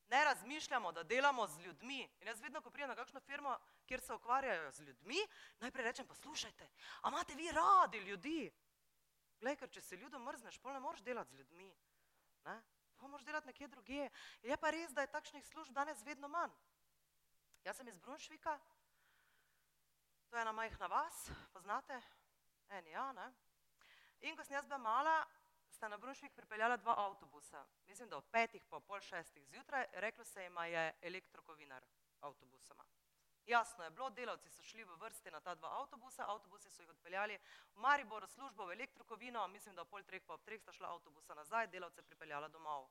Ne razmišljamo, da delamo z ljudmi. In jaz vedno, ko pridem na kakšno firmo, kjer se ukvarjajo z ljudmi, najprej rečem, poslušajte, a imate vi radi ljudi? Glej, ker če se ljudem mrzneš, pol ne moreš delati z ljudmi. Ne? Pa moraš delati nekje druge. Je pa res, da je takšnih služb danes vedno manj. Jaz sem iz Brunšvika, to je ena majhna vas, poznate? Eni ja, ne? In ko sem jaz bila mala, sta na Brunšvik pripeljala dva avtobusa. Mislim, da ob petih, pa pol šestih zjutraj, reklo se ima je elektrokovinar avtobusoma. Jasno je bilo, delavci so šli v vrsti na ta dva avtobusa, avtobusi so jih odpeljali v Maribor službo v elektrokovino, mislim, da ob pol treh pa ob treh sta šla avtobusa nazaj, delavce pripeljala domov.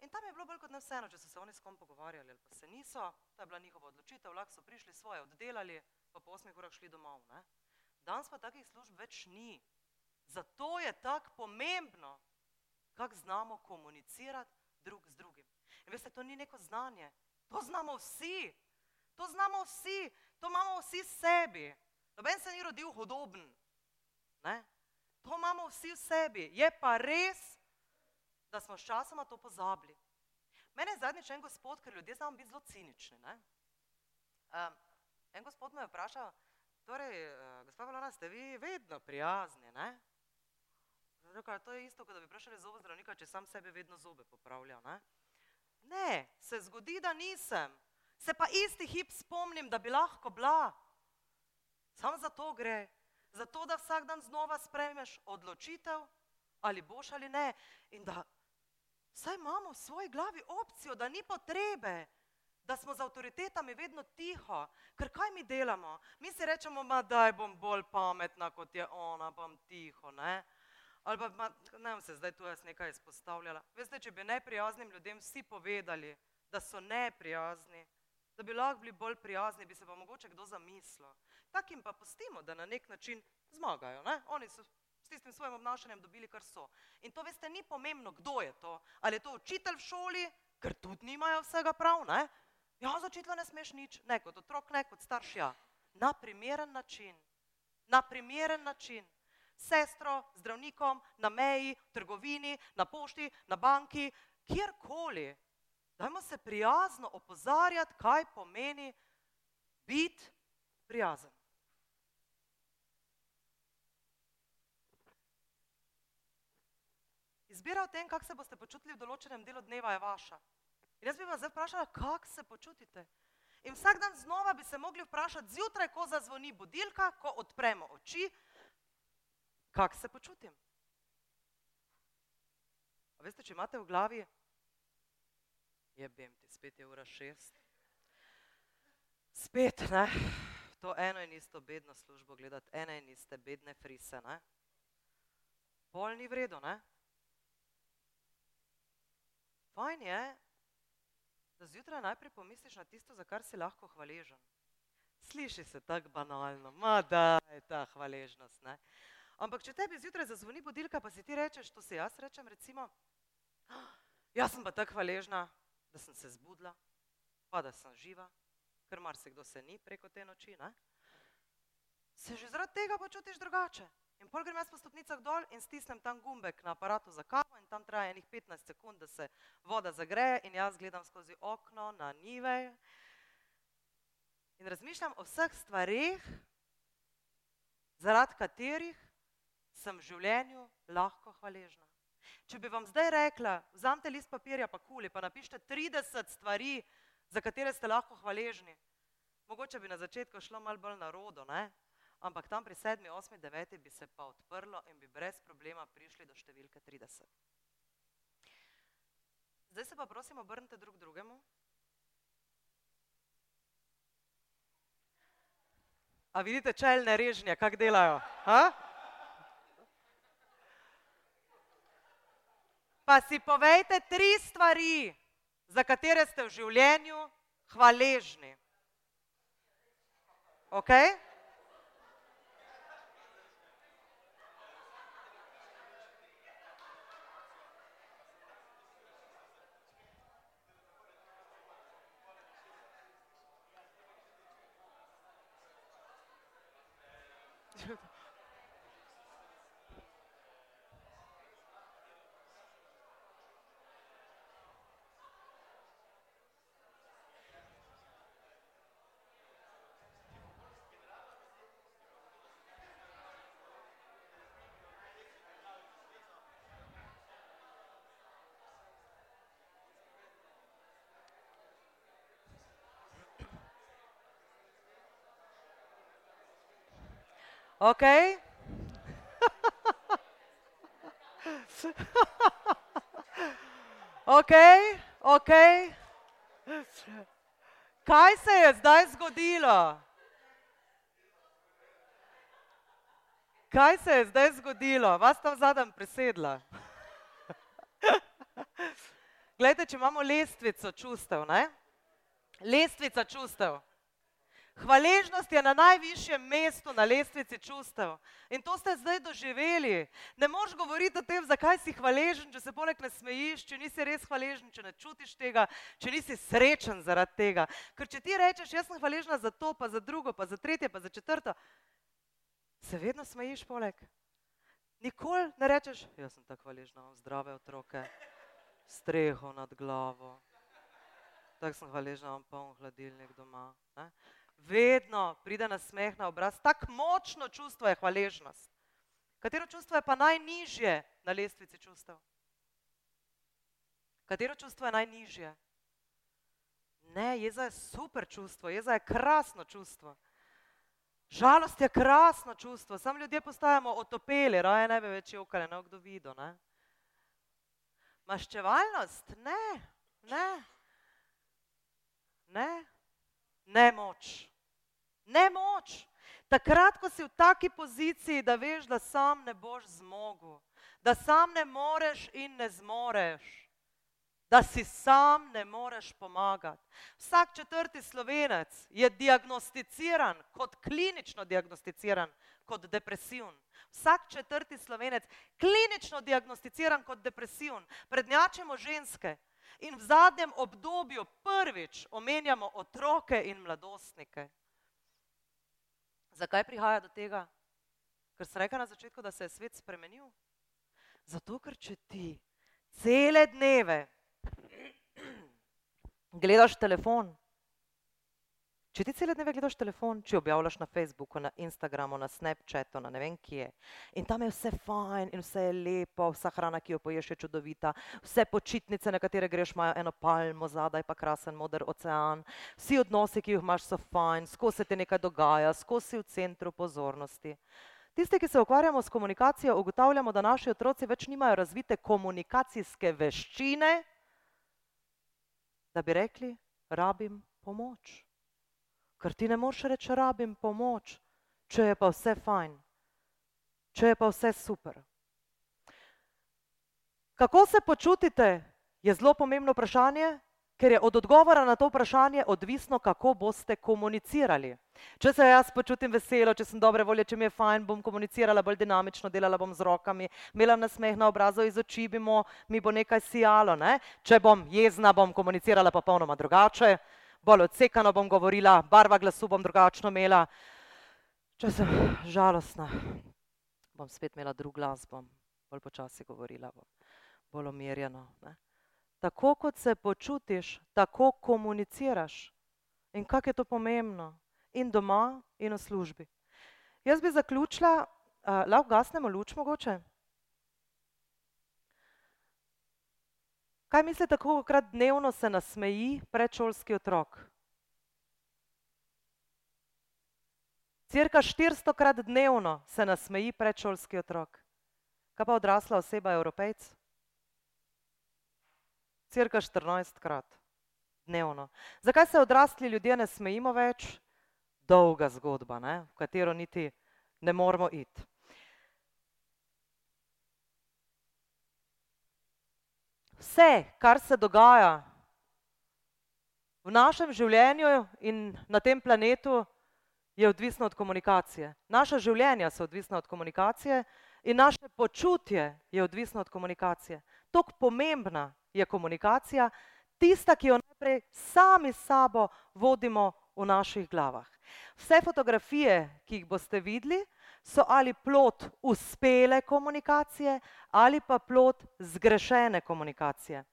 In tam je bilo bolj kot ne vseeno, če so se oni s kom pogovarjali ali pa se niso, to je bila njihova odločitev, lahko so prišli svoje oddelali, pa po osmih urah šli domov. Ne? Danes pa takih služb več ni. Zato je tako pomembno, kako znamo komunicirati drug z drugim. In veste, to ni neko znanje, to znamo vsi. To znamo vsi, to imamo vsi sebi. Noben se ni rodil hudoben. Ne? To imamo vsi v sebi. Je pa res, da smo sčasoma to pozabili. Mene je zadnjič en gospod, ker ljudje znamo biti zelo cinični. Ne? Um, en gospod me je vprašal, torej, uh, gospod Valona, ste vi vedno prijazni, ne? Rekla, to je isto, kot da bi vprašali zobo zdravnika, če sam sebi vedno zobe popravlja, ne? Ne, se zgodi, da nisem se pa isti hip spomnim, da bi lahko bila. Sam za to gre, zato da vsak dan znova sprejmeš odločitev, ali boš ali ne. In da vsaj imamo v svoji glavi opcijo, da ni potrebe, da smo z avtoritetami vedno tiho. Ker kaj mi delamo? Mi si rečemo, da bom bolj pametna kot je ona, bom tiho. Ne? Ali pa ma, ne vem se zdaj tu jaz nekaj izpostavljala. Veste, če bi neprijaznim ljudem vsi povedali, da so neprijazni, da bi lahko bili bolj prijazni, bi se pa mogoče kdo zamislil. Takim pa pustimo, da na nek način zmagajo. Ne? Oni so s tistim svojim obnašanjem dobili, kar so. In to veste, ni pomembno, kdo je to. Ali je to učitelj v šoli, ker tudi nimajo vsega prav. Ne? Ja, za učitelja ne smeš nič, ne kot otrok, ne kot starš. Ja. Na primeren način. Na primeren način. Sestro, zdravnikom, na meji, v trgovini, na pošti, na banki, kjerkoli. Dajmo se prijazno opozarjati, kaj pomeni biti prijazen. Izbira o tem, kako se boste počutili v določenem delu dneva, je vaša. In jaz bi vas zdaj vprašala, kako se počutite. In vsak dan znova bi se mogli vprašati, zjutraj, ko zazvoni budilka, ko odpremo oči, kako se počutim. A veste, če imate v glavi je bim ti, spet je ura šest. Spet, ne, to eno in isto bedno službo gledati, ene in iste bedne frise, ne. Pol ni vredo, ne. Fajn je, da zjutraj najprej pomisliš na tisto, za kar si lahko hvaležen. Sliši se tako banalno, ma da je ta hvaležnost, ne. Ampak če tebi zjutraj zazvoni budilka, pa si ti rečeš, to si jaz rečem, recimo, jaz sem pa tako hvaležna, da sem se zbudila, pa da sem živa, ker mar se kdo se ni preko te noči, ne? se že zaradi tega počutiš drugače. In pol grem jaz po stopnicah dol in stisnem tam gumbek na aparatu za kavo in tam traja enih 15 sekund, da se voda zagreje in jaz gledam skozi okno na nive in razmišljam o vseh stvarih, zaradi katerih sem v življenju lahko hvaležna. Če bi vam zdaj rekla, vzamite list papirja pa kuli, pa napišite 30 stvari, za katere ste lahko hvaležni, mogoče bi na začetku šlo malo bolj na rodo, ne? ampak tam pri sedmi, osmi, deveti bi se pa odprlo in bi brez problema prišli do številke 30. Zdaj se pa prosim obrnite drug drugemu. A vidite čelne režnje, kak delajo? Ha? Pa si povejte tri stvari, za katere ste v življenju hvaležni. Okay? Ok? ok, ok. Kaj se je zdaj zgodilo? Kaj se je zdaj zgodilo? Vas tam zadem presedla. Glejte, če imamo lestvico čustev, ne? Lestvica čustev. Hvaležnost je na najvišjem mestu na lestvici čustev. In to ste zdaj doživeli. Ne moreš govoriti o tem, zakaj si hvaležen, če se poleg ne smejiš, če nisi res hvaležen, če ne čutiš tega, če nisi srečen zaradi tega. Ker če ti rečeš, jaz sem hvaležna za to, pa za drugo, pa za tretje, pa za četrto, se vedno smejiš poleg. Nikoli ne rečeš, jaz sem tako hvaležna, zdrave otroke, streho nad glavo. Tako sem hvaležna, imam poln hladilnik doma. Ne? Vedno pride na smeh na obraz. Tako močno čustvo je hvaležnost. Katero čustvo je pa najnižje na lestvici čustev? Katero čustvo je najnižje? Ne, jeza je super čustvo, jeza je krasno čustvo. Žalost je krasno čustvo, sam ljudje postajamo otopeli, raje ne bi več jokali, ne kdo. Ne? Maščevalnost? Ne, ne, ne, ne Ne moč. Takrat, ko si v taki poziciji, da veš, da sam ne boš zmogel, da sam ne moreš in ne zmoreš, da si sam ne moreš pomagati. Vsak četrti slovenec je diagnosticiran, kot klinično diagnosticiran, kot depresivn. Vsak četrti slovenec je klinično diagnosticiran kot depresivn. Prednjačemo ženske in v zadnjem obdobju prvič omenjamo otroke in mladostnike. Zakaj prihaja do tega? Ker sem rekel na začetku, da se je svet spremenil. Zato, ker če ti cele dneve gledaš telefon, Če ti cele dneve gledaš telefon, če objavljaš na Facebooku, na Instagramu, na Snapchatu, na ne vem kje, in tam je vse fajn in vse je lepo, vsa hrana, ki jo poješ, je čudovita, vse počitnice, na katere greš, imajo eno palmo zadaj, pa krasen moder ocean, vsi odnosi, ki jih imaš, so fajn, skozi se ti nekaj dogaja, skozi si v centru pozornosti. Tisti, ki se ukvarjamo s komunikacijo, ugotavljamo, da naši otroci več nimajo razvite komunikacijske veščine, da bi rekli, rabim pomoč ker ti ne moreš reči, rabim pomoč, če je pa vse fajn, če je pa vse super. Kako se počutite, je zelo pomembno vprašanje, ker je od odgovora na to vprašanje odvisno, kako boste komunicirali. Če se jaz počutim veselo, če sem dobre volje, če mi je fajn, bom komunicirala bolj dinamično, delala bom z rokami, imela nasmeh na obrazu, iz oči bi mi bo nekaj sijalo. Ne? Če bom jezna, bom komunicirala popolnoma drugače bolj odsekano bom govorila, barva glasu bom drugačno imela. Če sem žalostna, bom spet imela drug glas, bom bolj počasi govorila, bom bolj umirjeno. Ne? Tako kot se počutiš, tako komuniciraš. In kako je to pomembno, in doma, in v službi. Jaz bi zaključila, uh, lahko gasnemo luč mogoče. Kaj mislite, koliko krat dnevno se nasmeji predšolski otrok? Cirka 400 krat dnevno se nasmeji predšolski otrok. Kaj pa odrasla oseba, evropejc? Cirka 14 krat dnevno. Zakaj se odrasli ljudje ne smejimo več? Dolga zgodba, ne? v katero niti ne moramo iti. Vse, kar se dogaja v našem življenju in na tem planetu, je odvisno od komunikacije. Naša življenja so odvisna od komunikacije in naše počutje je odvisno od komunikacije. Tok pomembna je komunikacija, tista, ki jo najprej sami s sabo vodimo v naših glavah. Vse fotografije, ki jih boste videli, so ali plot uspele komunikacije ali pa plot zgrešene komunikacije.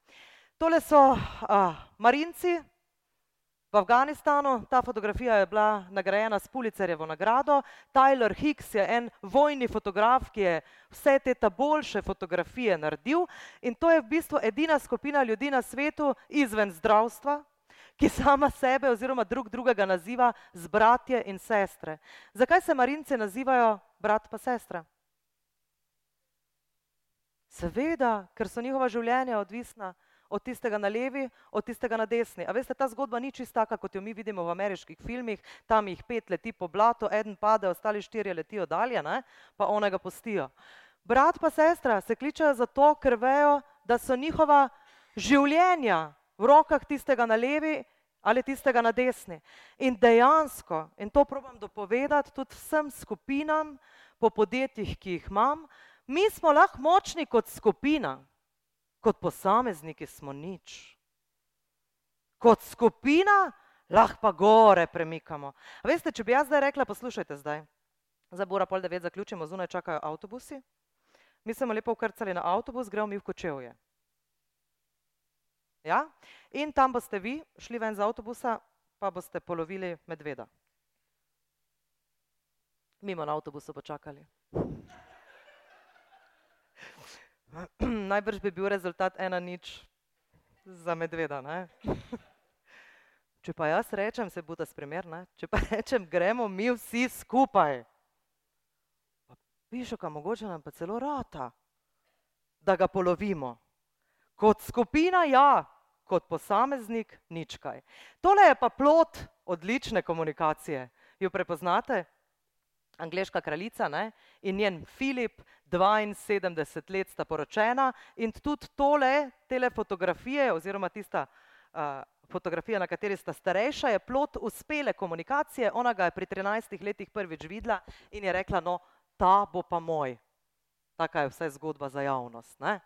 Tole so a, marinci v Afganistanu, ta fotografija je bila nagrajena s Pulicerjevo nagrado. Tyler Hicks je en vojni fotograf, ki je vse te ta boljše fotografije naredil in to je v bistvu edina skupina ljudi na svetu izven zdravstva, ki sama sebe oziroma drug drugega naziva z bratje in sestre. Zakaj se marince nazivajo brat pa sestra? Seveda, ker so njihova življenja odvisna od tistega na levi, od tistega na desni. A veste, ta zgodba ni čista taka, kot jo mi vidimo v ameriških filmih, tam jih pet leti po blatu, eden pade, ostali štirje letijo dalje, ne? pa onega postijo. Brat pa sestra se kličejo zato, ker vejo, da so njihova življenja v rokah tistega na levi ali tistega na desni. In dejansko, in to probam dopovedati tudi vsem skupinam po podjetjih, ki jih imam, mi smo lahko močni kot skupina, kot posamezniki smo nič. Kot skupina lahko pa gore premikamo. A veste, če bi jaz zdaj rekla, poslušajte zdaj, za bora pol devet zaključimo, zunaj čakajo avtobusi, mi smo lepo ukrcali na avtobus, gremo mi v kočevje. Ja? In tam boste vi šli ven z avtobusa, pa boste polovili medveda. Mimo na avtobusu počakali. Najbrž bi bil rezultat ena nič za medveda. Ne? Če pa jaz rečem, se bo ta spremer, ne? če pa rečem, gremo mi vsi skupaj. Pišo, kam mogoče nam pa celo rata, da ga polovimo. Kot skupina ja, kot posameznik nič kaj. Tole je pa plot odlične komunikacije. Jo prepoznate? Angleška kraljica ne? in njen Filip, 72 let sta poročena in tudi tole, tele fotografije oziroma tista uh, fotografija, na kateri sta starejša, je plot uspele komunikacije. Ona ga je pri 13 letih prvič videla in je rekla, no, ta bo pa moj. Taka je vse zgodba za javnost. Ne?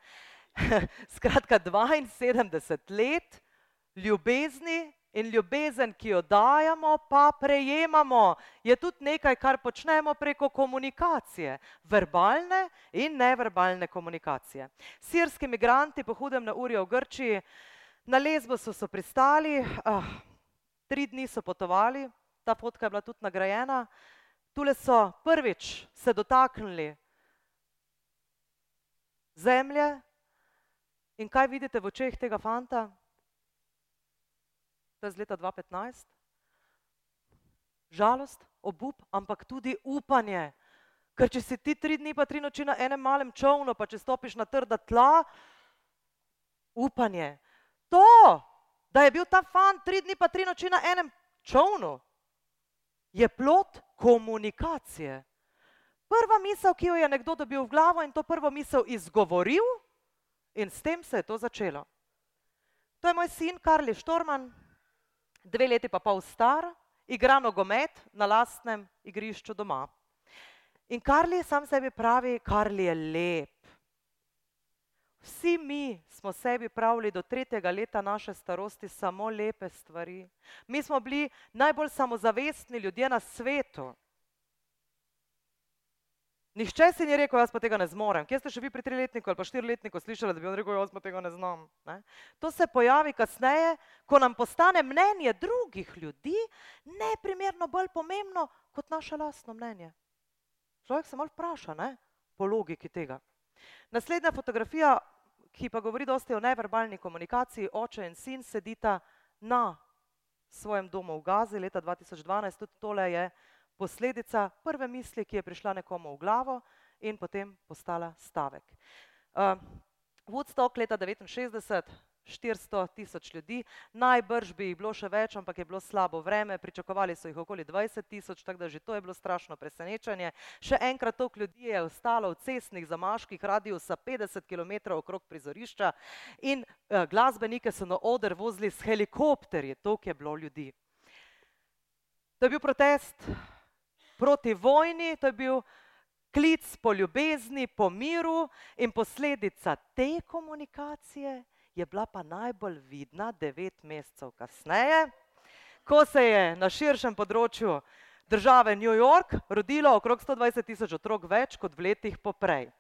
Skratka, 72 let ljubezni in ljubezen, ki jo dajemo, pa prejemamo, je tudi nekaj, kar počnemo preko komunikacije, verbalne in neverbalne komunikacije. Sirski migranti po hudem na urju v Grčiji, na Lesbosu so pristali, ah, tri dni so potovali, ta fotka je bila tudi nagrajena, tule so prvič se dotaknili zemlje, In kaj vidite v očeh tega fanta? To je z leta 2015. Žalost, obup, ampak tudi upanje. Ker če si ti tri dni pa tri noči na enem malem čovnu, pa če stopiš na trda tla, upanje. To, da je bil ta fant tri dni pa tri noči na enem čovnu, je plot komunikacije. Prva misel, ki jo je nekdo dobil v glavo in to prvo misel izgovoril, In s tem se je to začelo. To je moj sin Karli Štorman, dve leti pa pol star, igra nogomet na lastnem igrišču doma. In Karli sam sebi pravi, Karli je lep. Vsi mi smo sebi pravili do tretjega leta naše starosti samo lepe stvari. Mi smo bili najbolj samozavestni ljudje na svetu. Nihče si ni rekel, jaz pa tega ne zmorem. Kje ste še vi pri triletniku ali pa štiriletniku slišali, da bi on rekel, jaz pa tega ne znam? Ne? To se pojavi kasneje, ko nam postane mnenje drugih ljudi neprimerno bolj pomembno kot naše lastno mnenje. Človek se malo vpraša, ne? po logiki tega. Naslednja fotografija, ki pa govori dosti o neverbalni komunikaciji, oče in sin sedita na svojem domu v Gazi leta 2012, tudi tole je posledica prve misli, ki je prišla nekomu v glavo in potem postala stavek. Uh, Woodstock leta 1969, 400 tisoč ljudi, najbrž bi jih bilo še več, ampak je bilo slabo vreme, pričakovali so jih okoli 20 tisoč, tako da že to je bilo strašno presenečenje. Še enkrat toliko ljudi je ostalo v cestnih zamaških radiusa 50 km okrog prizorišča in uh, glasbenike so na oder vozili s helikopterji, toliko je bilo ljudi. To je bil protest proti vojni, to je bil klic po ljubezni, po miru in posledica te komunikacije je bila pa najbolj vidna devet mesecev kasneje, ko se je na širšem področju države New York rodilo okrog 120 tisoč otrok več kot v letih poprej.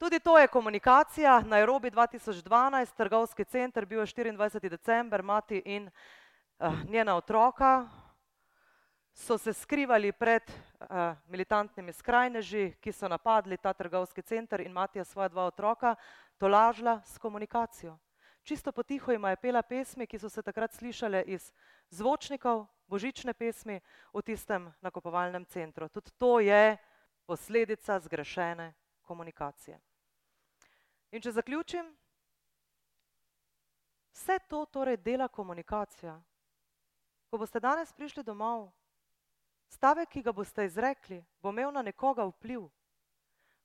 Tudi to je komunikacija. Nairobi 2012, trgovski center, bil je 24. december, mati in uh, njena otroka, so se skrivali pred uh, militantnimi skrajneži, ki so napadli ta trgovski center in Matija svoja dva otroka tolažila s komunikacijo. Čisto potiho jima je pela pesmi, ki so se takrat slišale iz zvočnikov, božične pesmi v tistem nakupovalnem centru. Tudi to je posledica zgrešene komunikacije. In če zaključim, vse to torej dela komunikacija. Ko boste danes prišli domov, Stavek, ki ga boste izrekli, bo imel na nekoga vpliv.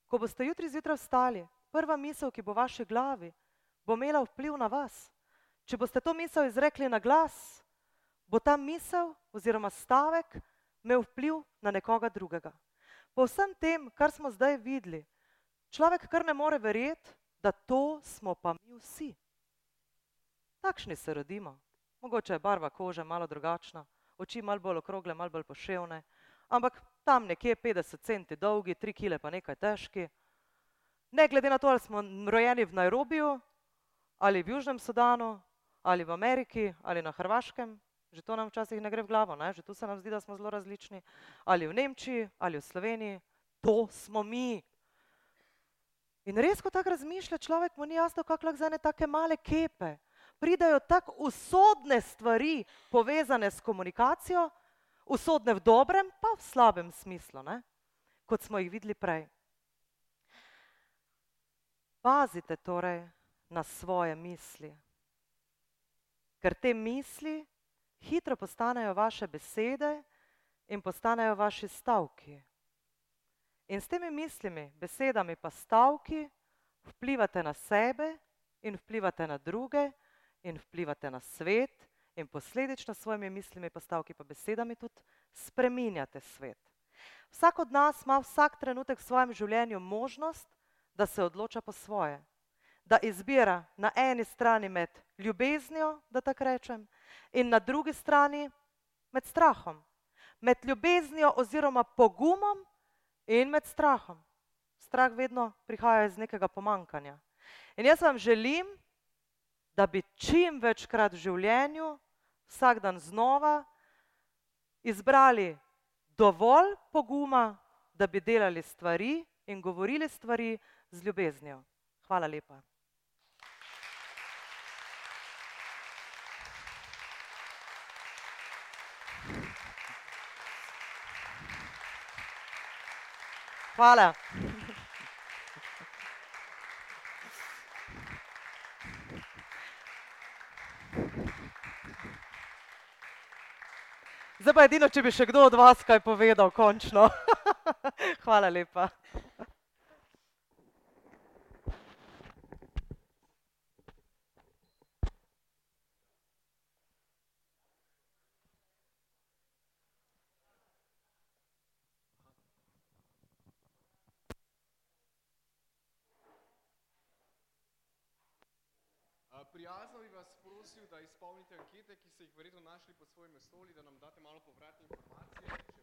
Ko boste jutri zjutraj vstali, prva misel, ki bo v vaši glavi, bo imela vpliv na vas. Če boste to misel izrekli na glas, bo ta misel oziroma stavek imel vpliv na nekoga drugega. Po vsem tem, kar smo zdaj videli, človek kar ne more verjeti, da to smo pa mi vsi. Takšni se rodimo. Mogoče je barva kože malo drugačna, oči malo bolj okrogle, malo bolj poševne, ampak tam nekje 50 centi dolgi, 3 kile pa nekaj težki. Ne glede na to, ali smo rojeni v Nairobiju, ali v Južnem Sudanu, ali v Ameriki, ali na Hrvaškem, že to nam včasih ne gre v glavo, ne? že tu se nam zdi, da smo zelo različni, ali v Nemčiji, ali v Sloveniji, to smo mi. In res, ko tako razmišlja človek, mu ni jasno, kako lahko za ene take male kepe, pridajo tako usodne stvari povezane s komunikacijo, usodne v dobrem, pa v slabem smislu, ne? kot smo jih videli prej. Pazite torej na svoje misli, ker te misli hitro postanejo vaše besede in postanejo vaši stavki. In s temi mislimi, besedami pa stavki vplivate na sebe in vplivate na druge, in vplivate na svet, in posledično s svojimi mislimi, postavki pa besedami tudi spreminjate svet. Vsak od nas ima vsak trenutek v svojem življenju možnost, da se odloča po svoje, da izbira na eni strani med ljubeznijo, da tako rečem, in na drugi strani med strahom. Med ljubeznijo oziroma pogumom in med strahom. Strah vedno prihaja iz nekega pomankanja. In jaz vam želim, da bi čim večkrat v življenju, vsak dan znova, izbrali dovolj poguma, da bi delali stvari in govorili stvari z ljubeznijo. Hvala lepa. Hvala. Pa edino, če bi še kdo od vas kaj povedal, končno. Hvala lepa. Prijazno bi vas prosil, da izpolnite ankete, ki ste jih verjetno našli pod svojimi stoli, da nam date malo povratne informacije.